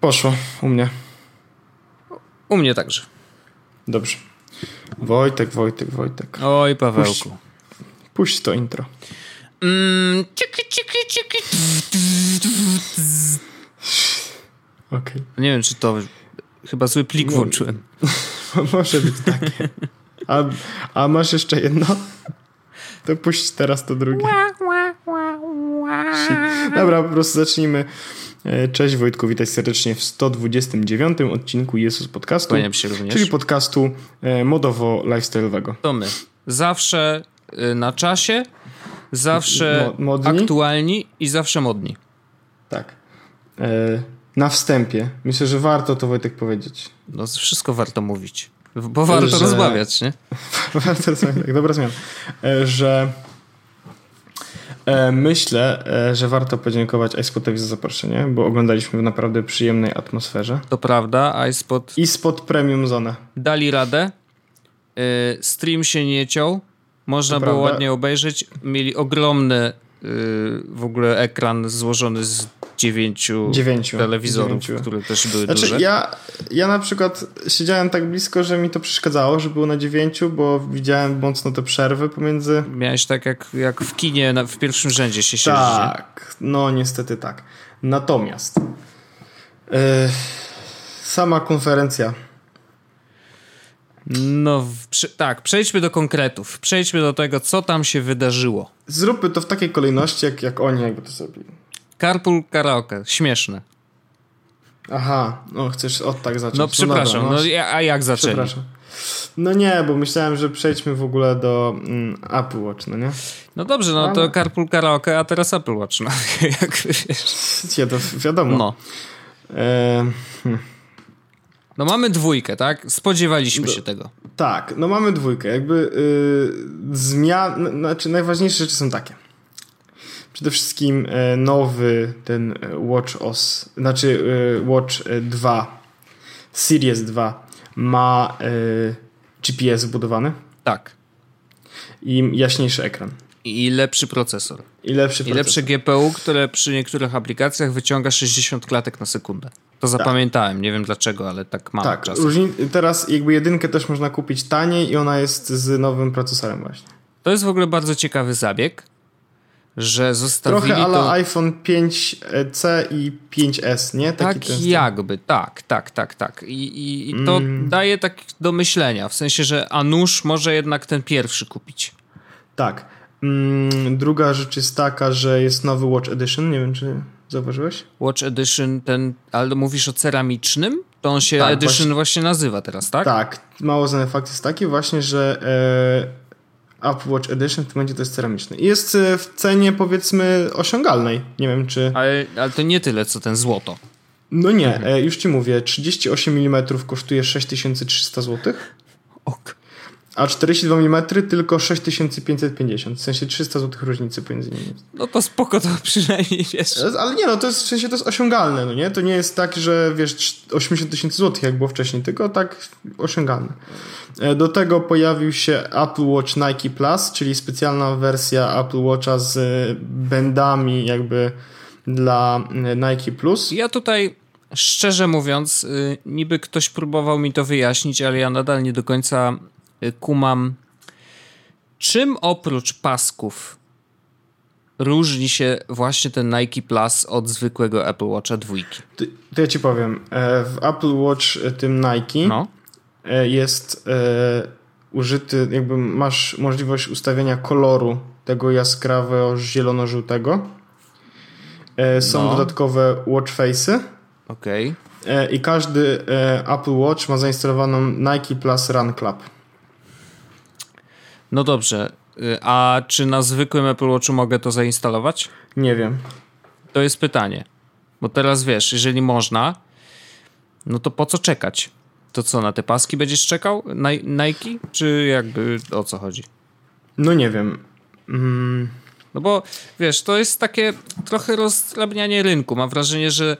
Poszło u mnie. U mnie także. Dobrze. Wojtek, Wojtek, Wojtek. Oj, Pawełku. Puść, puść to intro. Mm, ciki, ciki, ciki. Okay. Nie wiem, czy to... Chyba zły plik włączyłem. Może być takie. A, a masz jeszcze jedno? To puść teraz to drugie. Dobra, po prostu zacznijmy. E, cześć Wojtku, witaj serdecznie w 129 odcinku Jezus Podcastu. Kłaniam się również. Czyli podcastu e, modowo-lifestyle'owego. To my. Zawsze e, na czasie, zawsze Mo aktualni i zawsze modni. Tak. Na wstępie. Myślę, że warto to Wojtek powiedzieć. No wszystko warto mówić. Bo warto że... rozmawiać, nie? warto rozmawiać, tak, dobra zmiana. Że myślę, że warto podziękować iSpotowi za zaproszenie, bo oglądaliśmy w naprawdę przyjemnej atmosferze. To prawda, iSpot... I spot Premium Zone. Dali radę. Stream się nie ciął. Można to było prawda. ładnie obejrzeć. Mieli ogromny w ogóle ekran złożony z dziewięciu, dziewięciu telewizorów, dziewięciu. które też były znaczy, duże. Ja, ja na przykład siedziałem tak blisko, że mi to przeszkadzało, że było na dziewięciu, bo widziałem mocno te przerwy pomiędzy... Miałeś tak jak, jak w kinie na, w pierwszym rzędzie się siedzi. Tak, no niestety tak. Natomiast yy, sama konferencja no tak, przejdźmy do konkretów. Przejdźmy do tego, co tam się wydarzyło. Zróbmy to w takiej kolejności, jak, jak oni jakby to zrobili. Carpool karaoke. Śmieszne. Aha, no chcesz od tak zacząć. No przepraszam, no, dobra, no, a jak zaczęli? Przepraszam. No nie, bo myślałem, że przejdźmy w ogóle do mm, Apple Watch, no nie? No dobrze, no to Carpool Karaoke, a teraz Apple Watch, no jak wiesz. Ja to wiadomo. No. E, hmm. No mamy dwójkę, tak? Spodziewaliśmy no, się tego. Tak, no mamy dwójkę. Jakby yy, zmian, znaczy najważniejsze rzeczy są takie. Przede wszystkim e, nowy ten e, Watch OS, znaczy e, Watch 2, Series 2 ma GPS wbudowany. Tak. I jaśniejszy ekran. I lepszy procesor. I lepszy procesor. I lepsze GPU, które przy niektórych aplikacjach wyciąga 60 klatek na sekundę. To tak. zapamiętałem, tak. nie wiem dlaczego, ale tak mam tak. czasem. Różni- teraz jakby jedynkę też można kupić taniej i ona jest z nowym procesorem właśnie. To jest w ogóle bardzo ciekawy zabieg, że zostawili Trochę to... iPhone 5C i 5S, nie? Taki tak jakby, tak, tak, tak, tak. I, i, i to mm. daje tak do myślenia, w sensie, że a nuż może jednak ten pierwszy kupić. Tak. Mm, druga rzecz jest taka, że jest nowy Watch Edition, nie wiem czy zauważyłeś? Watch Edition, ten, ale mówisz o ceramicznym? To on się tak, Edition właśnie, właśnie, nazywa teraz, tak? Tak. Mało znany fakt jest taki właśnie, że e, Apple Watch Edition w tym momencie to jest ceramiczny. I jest e, w cenie powiedzmy osiągalnej. Nie wiem czy... Ale, ale to nie tyle co ten złoto. No nie, mhm. e, już ci mówię. 38 mm kosztuje 6300 zł. Ok a 42 mm tylko 6550, w sensie 300 zł różnicy pomiędzy nimi. No to spoko, to przynajmniej wiesz. Ale nie, no to jest, w sensie to jest osiągalne, no nie? To nie jest tak, że wiesz 80 tysięcy złotych jak było wcześniej, tylko tak osiągalne. E, do tego pojawił się Apple Watch Nike Plus, czyli specjalna wersja Apple Watcha z bendami jakby dla e, Nike Plus. Ja tutaj szczerze mówiąc, y, niby ktoś próbował mi to wyjaśnić, ale ja nadal nie do końca kumam, czym oprócz pasków różni się właśnie ten Nike Plus od zwykłego Apple Watcha dwójki? To, to ja ci powiem. E, w Apple Watch e, tym Nike no. E, jest użyty, jakby masz możliwość ustawienia koloru tego jaskrawego zielono-żółtego. Są no. dodatkowe watch face'y. Okej. Okay. I każdy Apple Watch ma zainstalowaną Nike Plus Run Club. No dobrze, y, a czy na zwykłym Apple Watchu mogę to zainstalować? Nie wiem. To jest pytanie. Bo teraz wiesz, jeżeli można, no to po co czekać? To co, na te paski będziesz czekał? Nike? Czy jakby o co chodzi? No nie wiem. Mm. No bo wiesz, to jest takie trochę rozdrabnianie rynku. Mam wrażenie, że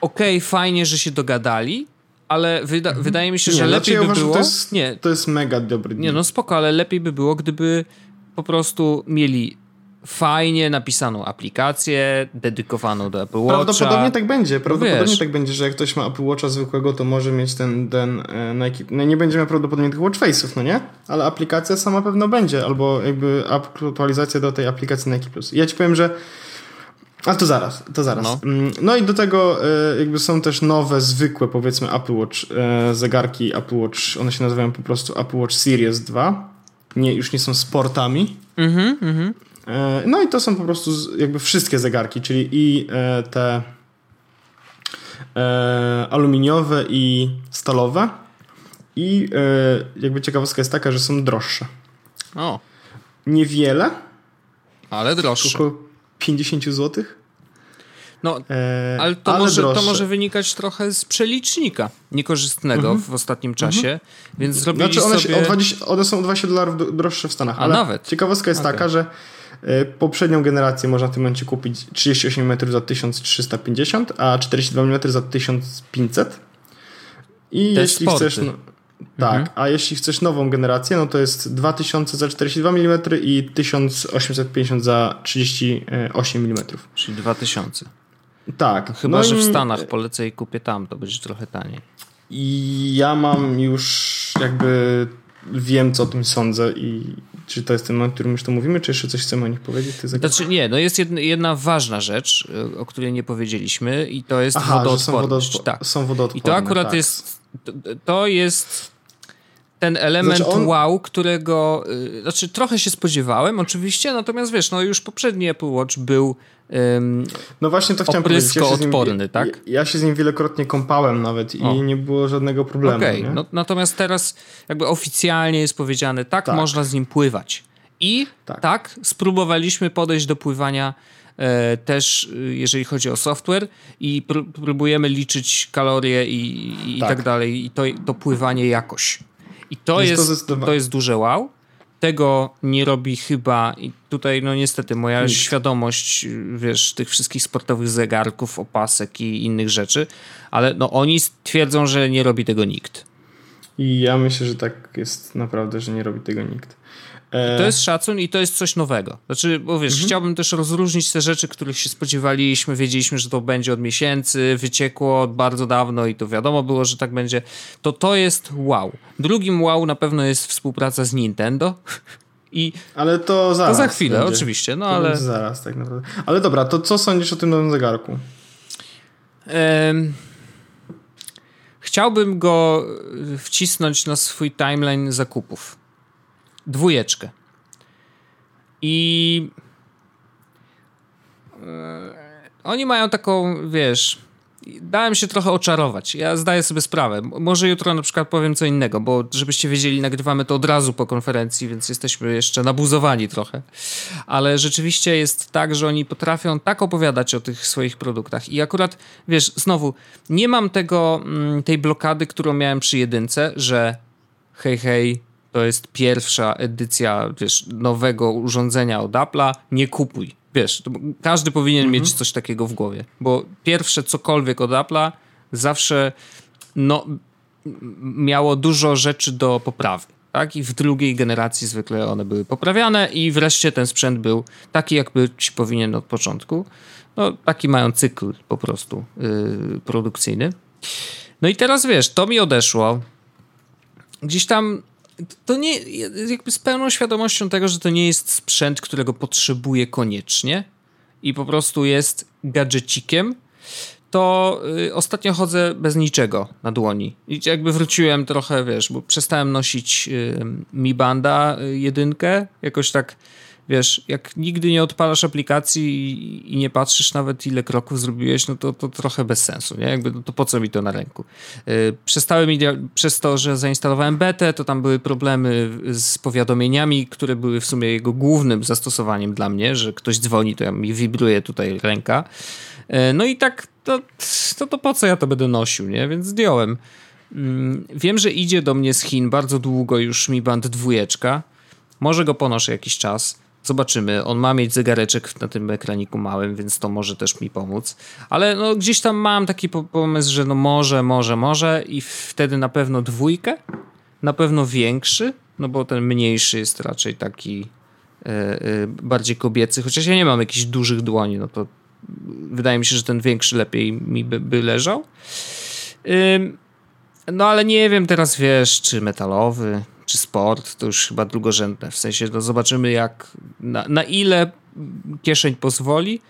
okej, okay, fajnie, że się dogadali, ale wyda mhm. wydaje mi się, że nie, lepiej by było... To jest, nie, to jest mega dobry Nie, no spoko, ale lepiej by było, gdyby po prostu mieli fajnie napisaną aplikację dedykowaną do Apple Watcha. Prawdopodobnie tak będzie. Prawdopodobnie Wiesz. tak będzie, że jak ktoś ma Apple Watcha zwykłego, to może mieć ten, ten e, Nike. No nie będzie miał prawdopodobnie tych watch face'ów, no nie? Ale aplikacja sama pewno będzie, albo jakby aktualizacja do tej aplikacji Nike Plus. Ja ci powiem, że a to zaraz, to zaraz. No, mm, no i do tego e, jakby są też nowe, zwykłe powiedzmy Apple Watch e, zegarki Apple Watch, one się nazywają po prostu Apple Watch Series 2. Nie, już nie są sportami. Mhm, mhm. E, no i to są po prostu jakby wszystkie zegarki, czyli i te aluminiowe i stalowe. I jakby ciekawostka jest taka, że są droższe. O. Niewiele. Ale droższe. Około 50 zł. No, e, ale, to, ale może, to może wynikać trochę z przelicznika niekorzystnego -hmm. w ostatnim mhm. czasie, -hmm. więc zrobili znaczy one sobie... Się, 20, one są o 20 dolarów droższe w Stanach, A ale nawet. ciekawostka jest okay. taka, że e, poprzednią generację można w tym momencie kupić 38 mm za 1350, a 42 mm za 1500. I Te jeśli sporty. chcesz... No, tak, mhm. a jeśli chcesz nową generację, no to jest 2000 za 42 mm i 1850 za 38 mm. Czyli 2000. Tak. No chyba, no że w Stanach polecę i kupię tam, to będzie trochę taniej. I ja mam już jakby wiem, co o tym sądzę i czy to jest ten moment, w którym już to mówimy, czy jeszcze coś chcemy o nich powiedzieć? Znaczy nie, no jest jedna, jedna, ważna rzecz, o której nie powiedzieliśmy i to jest Aha, wodoodporność. Są, tak. są wodoodporne. I to akurat tak. jest, to, to jest ten element znaczy on... wow, którego, y, znaczy trochę się spodziewałem oczywiście, natomiast wiesz, no już poprzedni Apple Watch był um, no właśnie to chciałem powiedzieć. Ja odporny, tak? Ja, ja, się z nim wielokrotnie kąpałem nawet i nie było żadnego problemu. Okay. no, natomiast teraz jakby oficjalnie jest powiedziane, tak, tak. można z nim pływać. I tak. tak, spróbowaliśmy podejść do pływania też, e, jeżeli chodzi o software i pr próbujemy liczyć kalorie i, i tak. tak dalej i to, to pływanie jakoś. I to jest, jest to, to, jest duże wow. Tego nie robi chyba, i tutaj no niestety moja Nikt. świadomość, wiesz, tych wszystkich sportowych zegarków, opasek i innych rzeczy, ale no oni twierdzą, że nie robi tego nikt. I ja myślę, że tak jest naprawdę, że nie robi tego nikt. To jest szacun i to jest coś nowego. Znaczy, bo wiesz, mhm. chciałbym też rozróżnić te rzeczy, których się spodziewaliśmy, wiedzieliśmy, że to będzie od miesięcy, wyciekło bardzo dawno i to wiadomo było, że tak będzie. To to jest wow. Drugim wow na pewno jest współpraca z Nintendo. I ale to zaraz. To za chwilę, będzie. oczywiście, no to ale. Zaraz, tak naprawdę. Ale dobra, to co sądzisz o tym nowym zegarku? Chciałbym go wcisnąć na swój timeline zakupów dwójeczkę. I e, oni mają taką, wiesz, dałem się trochę oczarować. Ja zdaję sobie sprawę. Może jutro na przykład powiem co innego, bo żebyście wiedzieli, nagrywamy to od razu po konferencji, więc jesteśmy jeszcze nabuzowani trochę. Ale rzeczywiście jest tak, że oni potrafią tak opowiadać o tych swoich produktach. I akurat, wiesz, znowu, nie mam tego, mm, tej blokady, którą miałem przy jedynce, że hej, hej, to jest pierwsza edycja wiesz, nowego urządzenia od Apple'a, nie kupuj. Wiesz, każdy powinien mhm. mieć coś takiego w głowie, bo pierwsze cokolwiek od Apple'a zawsze no, miało dużo rzeczy do poprawy. Tak? I w drugiej generacji zwykle one były poprawiane, i wreszcie ten sprzęt był taki, jak być powinien od początku. No, taki mają cykl po prostu yy, produkcyjny. No i teraz wiesz, to mi odeszło. Gdzieś tam to nie, jakby z pełną świadomością tego, że to nie jest sprzęt, którego potrzebuję koniecznie i po prostu jest gadżecikiem, to y, ostatnio chodzę bez niczego na dłoni. I jakby wróciłem trochę, wiesz, bo przestałem nosić y, Mi Banda y, jedynkę, jakoś tak wiesz, jak nigdy nie odpalasz aplikacji i, i, nie patrzysz nawet ile kroków zrobiłeś, no to, to trochę bez sensu, nie? Jakby, no to po co mi to na ręku? Yy, przestały mi, przez to, że zainstalowałem betę, to tam były problemy z powiadomieniami, które były w sumie jego głównym zastosowaniem dla mnie, że ktoś dzwoni, to ja mi wibruje tutaj ręka. Yy, no i tak, to, to, to po co ja to będę nosił, nie? Więc zdjąłem. Yy, wiem, że idzie do mnie z Chin bardzo długo już Mi Band dwójeczka. Może go ponoszę jakiś czas. Zobaczymy. On ma mieć zegareczek na tym ekraniku małym, więc to może też mi pomóc. Ale no, gdzieś tam mam taki pomysł, że no może, może, może i wtedy na pewno dwójkę, na pewno większy, no bo ten mniejszy jest raczej taki bardziej kobiecy, chociaż ja nie mam jakichś dużych dłoni, no to wydaje mi się, że ten większy lepiej mi by, by leżał. No ale nie wiem teraz, wiesz, czy metalowy, czy sport, to już chyba drugorzędne. W sensie, no zobaczymy jak, na, na ile kieszeń pozwoli.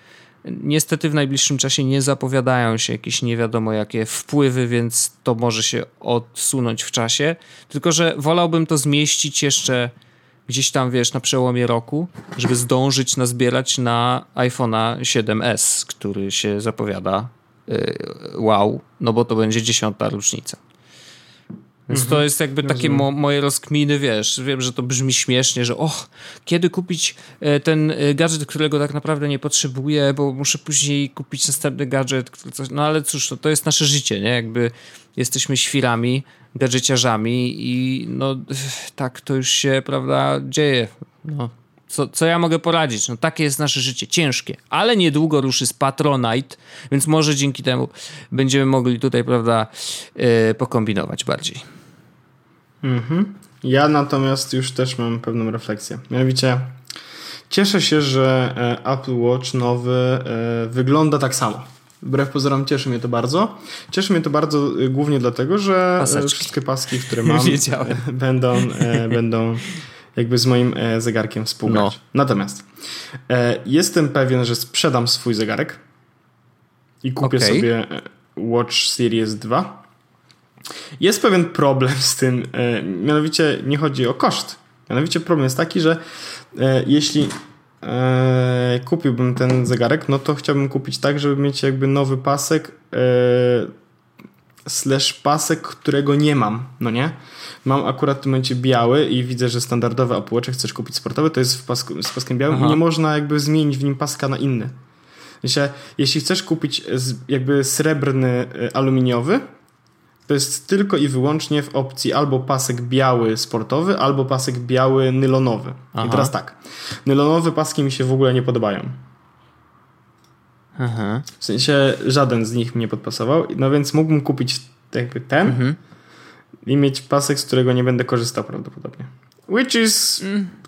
Niestety w najbliższym czasie nie zapowiadają się jakieś nie wiadomo jakie wpływy, więc to może się odsunąć w czasie. Tylko, że wolałbym to zmieścić jeszcze gdzieś tam, wiesz, na przełomie roku, żeby zdążyć nazbierać na iPhone'a 7S, który się zapowiada yy, wow, no bo to będzie dziesiąta rocznica. Więc mhm. to jest jakby takie mo moje rozkminy, wiesz, wiem, że to brzmi śmiesznie, że och, kiedy kupić e, ten e, gadżet, którego tak naprawdę nie potrzebuję, bo muszę później kupić następny gadżet, coś, no ale cóż, to, to jest nasze życie, nie? Jakby jesteśmy świrami, gadżeciarzami i no tak to już się, prawda, dzieje. No. Co, co ja mogę poradzić? No takie jest nasze życie, ciężkie, ale niedługo ruszy z Patronite, więc może dzięki temu będziemy mogli tutaj, prawda, yy, pokombinować bardziej. Mhm. Ja natomiast już też mam pewną refleksję. Mianowicie cieszę się, że e, Apple Watch nowy e, wygląda tak samo. Wbrew pozorom cieszy mnie to bardzo. Cieszy mnie to bardzo e, głównie dlatego, że Paseczki. wszystkie paski, które mam, będą, będą jakby z moim zegarkiem współgrać. No. Natomiast jestem pewien, że sprzedam swój zegarek i kupię okay. sobie Watch Series 2 jest pewien problem z tym, e, mianowicie nie chodzi o koszt. Mianowicie problem jest taki, że e, jeśli e, kupiłbym ten zegarek, no to chciałbym kupić tak, żeby mieć jakby nowy pasek slash pasek, którego nie mam, no nie? Mam akurat w tym momencie biały i widzę, że standardowy Apple chcesz kupić sportowy, to jest w pasku, z paskiem białym Aha. i nie można jakby zmienić w nim paska na inny. Jeśli chcesz kupić jakby srebrny aluminiowy, to jest tylko i wyłącznie w opcji albo pasek biały sportowy, albo pasek biały nylonowy. Aha. I teraz tak. Nylonowe paski mi się w ogóle nie podobają. Aha. W sensie żaden z nich mi nie podpasował. No więc mógłbym kupić jakby ten mhm. i mieć pasek, z którego nie będę korzystał prawdopodobnie. Which is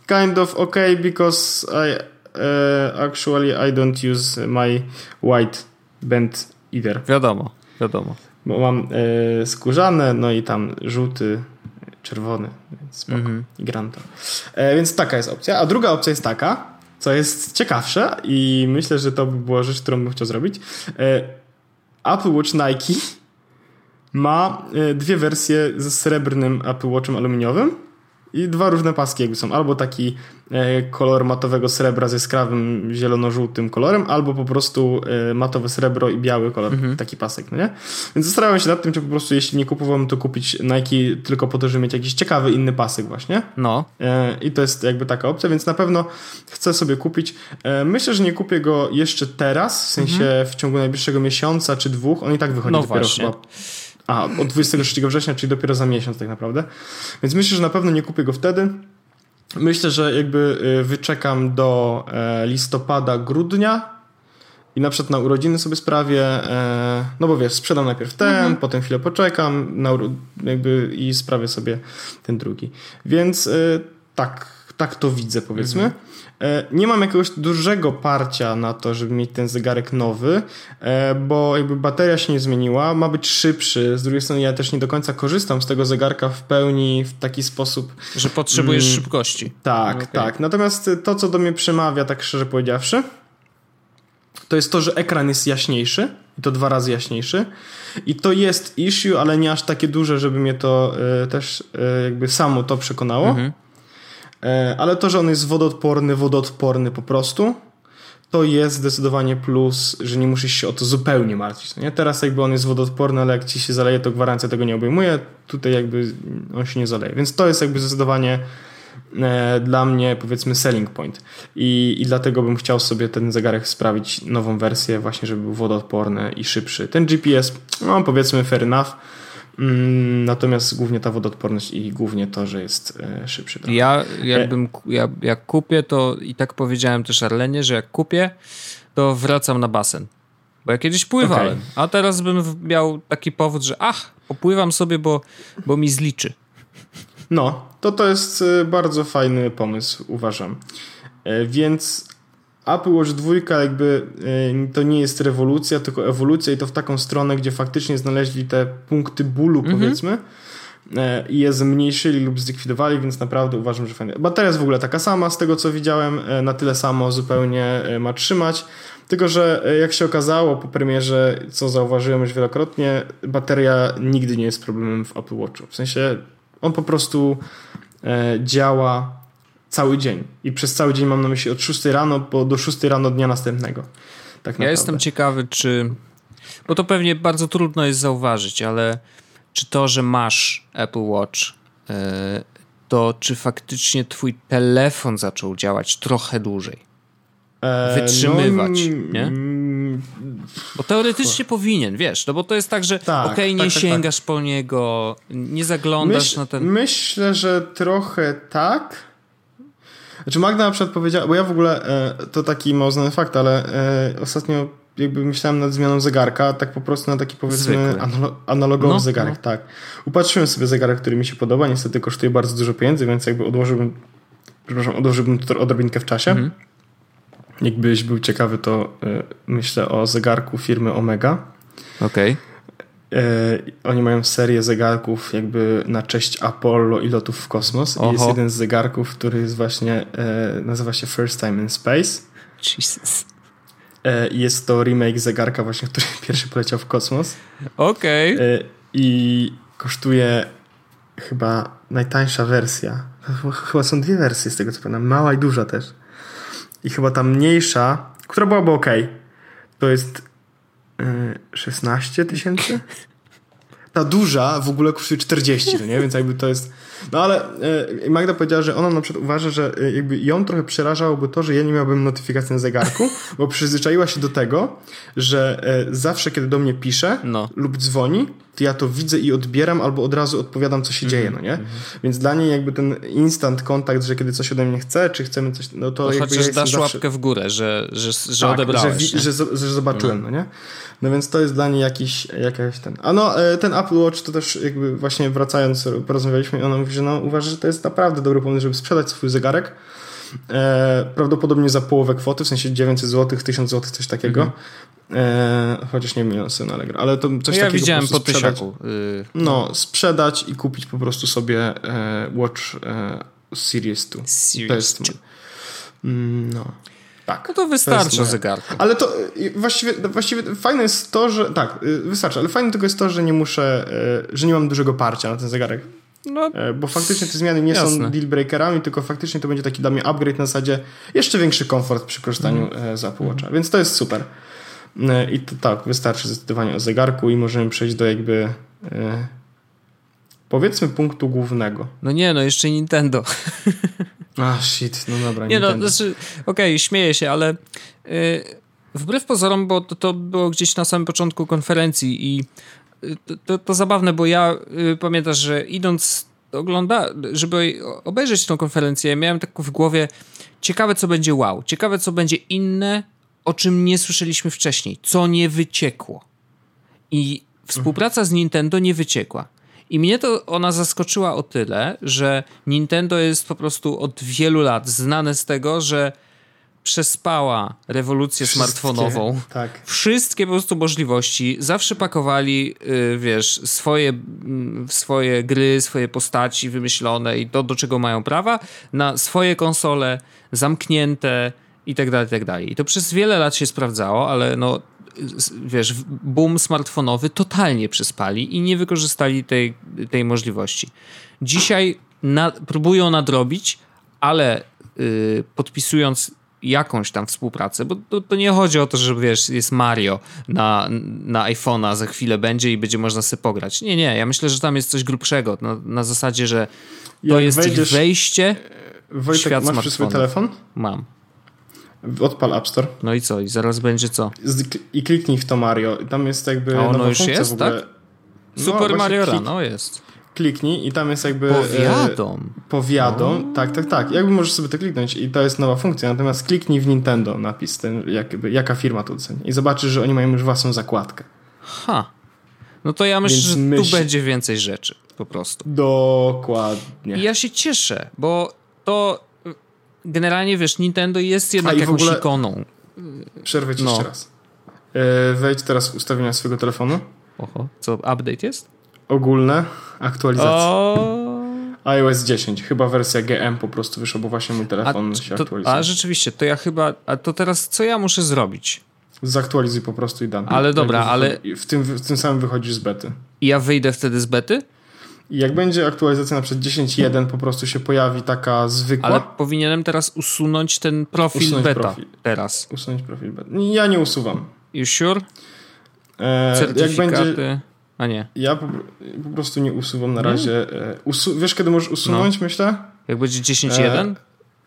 kind of okay because I uh, actually I don't use my white band either. Wiadomo, wiadomo bo mam e, skórzane, no i tam żółty, czerwony, więc spoko. Mm -hmm. I gram to. E, więc taka jest opcja. A druga opcja jest taka, co jest ciekawsze i myślę, że to by była rzecz, którą bym chciał zrobić. E, Apple Watch Nike ma e, dwie wersje ze srebrnym Apple Watchem aluminiowym i dwa różne paski jakby są. Albo taki e, kolor matowego srebra z jaskrawym zielono-żółtym kolorem, albo po prostu e, matowe srebro i biały kolor, mhm. taki pasek, no nie? Więc zastanawiam się nad tym, czy po prostu jeśli nie kupowałem, to kupić Nike tylko po to, żeby mieć jakiś ciekawy inny pasek właśnie. No. E, I to jest jakby taka opcja, więc na pewno chcę sobie kupić. Myślę, że nie kupię go jeszcze teraz, w sensie mhm. w ciągu najbliższego miesiąca czy dwóch. On i tak wychodzi no dopiero właśnie. chyba a, od 23 września, czyli dopiero za miesiąc tak naprawdę. Więc myślę, że na pewno nie kupię go wtedy. Myślę, że jakby y, wyczekam do e, listopada, grudnia i na przykład na urodziny sobie sprawię, e, no bo wiesz, sprzedam najpierw ten, mhm. potem chwilę poczekam na, jakby i sprawię sobie ten drugi. Więc y, tak, tak to widzę powiedzmy. Mhm. E, nie mam jakiegoś dużego parcia na to, żeby mieć ten zegarek nowy, e, bo jakby bateria się nie zmieniła, ma być szybszy. Z drugiej strony ja też nie do końca korzystam z tego zegarka w pełni w taki sposób. Że potrzebujesz mm, szybkości. Tak, okay. tak. Natomiast to, co do mnie przemawia, tak szczerze powiedziawszy, to jest to, że ekran jest jaśniejszy i to dwa razy jaśniejszy. I to jest issue, ale nie aż takie duże, żeby mnie to y, też y, jakby samo to przekonało. Mhm. E, ale to, że on jest wodoodporny, wodoodporny po prostu, to jest zdecydowanie plus, że nie musisz się o to zupełnie martwić. No nie? Teraz jakby on jest wodoodporny, ale jak ci się zaleje, to gwarancja tego nie obejmuje. Tutaj jakby on się nie zaleje. Więc to jest jakby zdecydowanie e, dla mnie powiedzmy selling point. I, I dlatego bym chciał sobie ten zegarek sprawić nową wersję właśnie, żeby był wodoodporny i szybszy. Ten GPS, no powiedzmy fair enough, natomiast głównie ta wodoodporność i głównie to, że jest e, szybszy. Ja jakbym, ja, jak kupię, to i tak powiedziałem też Arlenie, że jak kupię, to wracam na basen. Bo ja kiedyś pływałem, okay. a teraz bym miał taki powód, że ach, popływam sobie, bo, bo mi zliczy. No, to to jest e, bardzo fajny pomysł, uważam. E, więc Apple Watch 2 jakby e, to nie jest rewolucja, tylko ewolucja i to w taką stronę, gdzie faktycznie znaleźli te punkty bólu, mhm. powiedzmy e, i je zmniejszyli lub zlikwidowali, więc naprawdę uważam, że fajnie. Bateria jest w ogóle taka sama, z tego co widziałem, na tyle samo zupełnie ma trzymać. Tylko, że jak się okazało po premierze, co zauważyłem już wielokrotnie, bateria nigdy nie jest problemem w Apple Watchu. W sensie on po prostu działa cały dzień. I przez cały dzień mam na myśli od 6 rano po do 6 rano dnia następnego. Tak ja jestem ciekawy, czy. Bo to pewnie bardzo trudno jest zauważyć, ale czy to, że masz Apple Watch, e, to czy faktycznie twój telefon zaczął działać trochę dłużej? E, Wytrzymywać, no, nie? Bo teoretycznie powinien, wiesz, no bo to jest tak, że tak, okej, okay, nie tak, tak, tak, sięgasz po niego, nie zaglądasz Myśl, na ten... Myślę, że trochę tak, znaczy Magda na przykład powiedziała, bo ja w ogóle, e, to taki mało znany fakt, ale e, ostatnio jakby myślałem nad zmianą zegarka, tak po prostu na taki powiedzmy analo analogowy no, zegarek, no. tak. Upatrzyłem sobie zegarek, który mi się podoba, niestety kosztuje bardzo dużo pieniędzy, więc jakby odłożyłbym, przepraszam, odłożyłbym to odrobinkę w czasie. Mhm. Jakbyś był ciekawy, to y, myślę o zegarku firmy Omega. Okej. Okay. E, oni mają serię zegarków jakby na cześć Apollo i lotów w kosmos. Oho. I jest jeden z zegarków, który jest właśnie, e, nazywa się First Time in Space. Jesus. E, jest to remake zegarka właśnie, który pierwszy poleciał w kosmos. Okej. Okay. I kosztuje chyba najtańsza wersja. Chyba są dwie wersje z tego co pamiętam. Mała i duża też. I chyba ta mniejsza, która byłaby ok, to jest 16 tysięcy? Ta duża w ogóle kosztuje 40, no nie? Więc jakby to jest... No ale e, Magda powiedziała, że ona na przykład uważa, że e, jakby ją trochę przerażałoby to, że ja nie miałbym notyfikacji na zegarku, bo przyzwyczaiła się do tego, że e, zawsze kiedy do mnie pisze no. lub dzwoni, to ja to widzę i odbieram albo od razu odpowiadam, co się mm -hmm. dzieje, no nie? Mm -hmm. Więc dla niej jakby ten instant kontakt, że kiedy coś ode mnie chce, czy chcemy coś, no to, to jakby chociaż ja dasz zawsze... łapkę w górę, że, że, że tak, odebrałeś. Że, że, że, zobaczyłem, mm. no nie? No więc to jest dla niej jakiś, jakaś ten... A no, ten Apple Watch to też jakby właśnie wracając, porozmawialiśmy i ona mówi, że no uważa, że to jest naprawdę dobry pomysł, żeby sprzedać swój zegarek, E, prawdopodobnie za połowę kwoty, w sensie 900 zł, 1000 zł, coś takiego. Mhm. E, chociaż nie wiem, na Allegro, ale to coś ja takiego widziałem po sprzedać. Y, no, sprzedać i kupić po prostu sobie e, Watch e, Series 2. Series 2. Mm, no. Tak. No to wystarczy to zegarku. Ale to y, właściwie, właściwie fajne jest to, że tak, y, wystarczy, ale fajne tylko jest to, że nie muszę, że nie mam dużego parcia na ten zegarek. No, bo faktycznie te zmiany nie jasne. są deal breakerami, tylko faktycznie to będzie taki dla mnie upgrade na zasadzie jeszcze większy komfort przy korzystaniu mm. z Apple Watcha, więc to jest super. E, I to tak, wystarczy zdecydowanie o zegarku i możemy przejść do jakby e, powiedzmy punktu głównego. No nie, no jeszcze Nintendo. A, shit, no dobra. Nie no, Nintendo. no, znaczy, okej, okay, śmieję się, ale yy, wbrew pozorom, bo to, to, było gdzieś na samym początku konferencji i y, to, to, to zabawne, bo ja pamiętasz, że idąc ogląda, żeby obejrzeć tą konferencję, miałem tak w głowie ciekawe, co będzie wow, ciekawe, co będzie inne o czym nie słyszeliśmy wcześniej, co nie wyciekło. I współpraca z Nintendo nie wyciekła. I mnie to ona zaskoczyła o tyle, że Nintendo jest po prostu od wielu lat znane z tego, że przespała rewolucję Wszystkie, smartfonową. Tak. Wszystkie po prostu możliwości. Zawsze pakowali, yy, wiesz, swoje, yy, swoje gry, swoje postaci wymyślone i to, do czego mają prawa, na swoje konsole zamknięte, i tak dalej, i tak dalej. I to przez wiele lat się sprawdzało, ale no wiesz, boom smartfonowy totalnie przyspali i nie wykorzystali tej, tej możliwości. Dzisiaj na, próbują nadrobić, ale yy, podpisując jakąś tam współpracę, bo to, to, nie chodzi o to, że wiesz, jest Mario na, na iPhone'a, za chwilę będzie i będzie można sobie pograć. Nie, nie, ja myślę, że tam jest coś grubszego, na, na zasadzie, że to Jak jest wejdziesz, wejście Wojtek, świat masz przy swój telefon? Mam. Odpal App Store. No i co? I zaraz będzie co? I kliknij w to Mario. Tam jest jakby. A ono już jest, tak? No, Super Mario klik... No jest. Kliknij i tam jest jakby. Powiadom. E, powiadom, tak, tak, tak. Jakby możesz sobie to kliknąć i to jest nowa funkcja. Natomiast kliknij w Nintendo napis, ten, jakby, jaka firma to oceni. I zobaczysz, że oni mają już własną zakładkę. Ha. No to ja myślę, Więc że myśl... tu będzie więcej rzeczy. Po prostu. Dokładnie. I ja się cieszę, bo to generalnie wiesz, Nintendo jest jednak jakąś ogóle... ikoną. Przerwę ci no. jeszcze raz. E, wejdź teraz w ustawienia swojego telefonu. Oho, co, update jest? Ogólne, aktualizacja. O... iOS 10, chyba wersja GM po prostu wyszła, bo właśnie mój telefon a, się to, aktualizuje. A rzeczywiście, to ja chyba, a to teraz co ja muszę zrobić? Zaktualizuj po prostu i dam. Ale dobra, ale... W tym, w tym samym wychodzisz z bety. I ja wyjdę wtedy z bety? Jak będzie aktualizacja na przykład 10.1 po prostu się pojawi taka zwykła. Ale powinienem teraz usunąć ten profil usunąć beta. Profil. Teraz. Usunąć profil beta. Ja nie usuwam. You sure? E, Certyfikaty. Jak będzie... A nie. Ja po, po prostu nie usuwam na razie. E, usu... Wiesz, kiedy możesz usunąć, no. myślę? Jak będzie 10.1? E,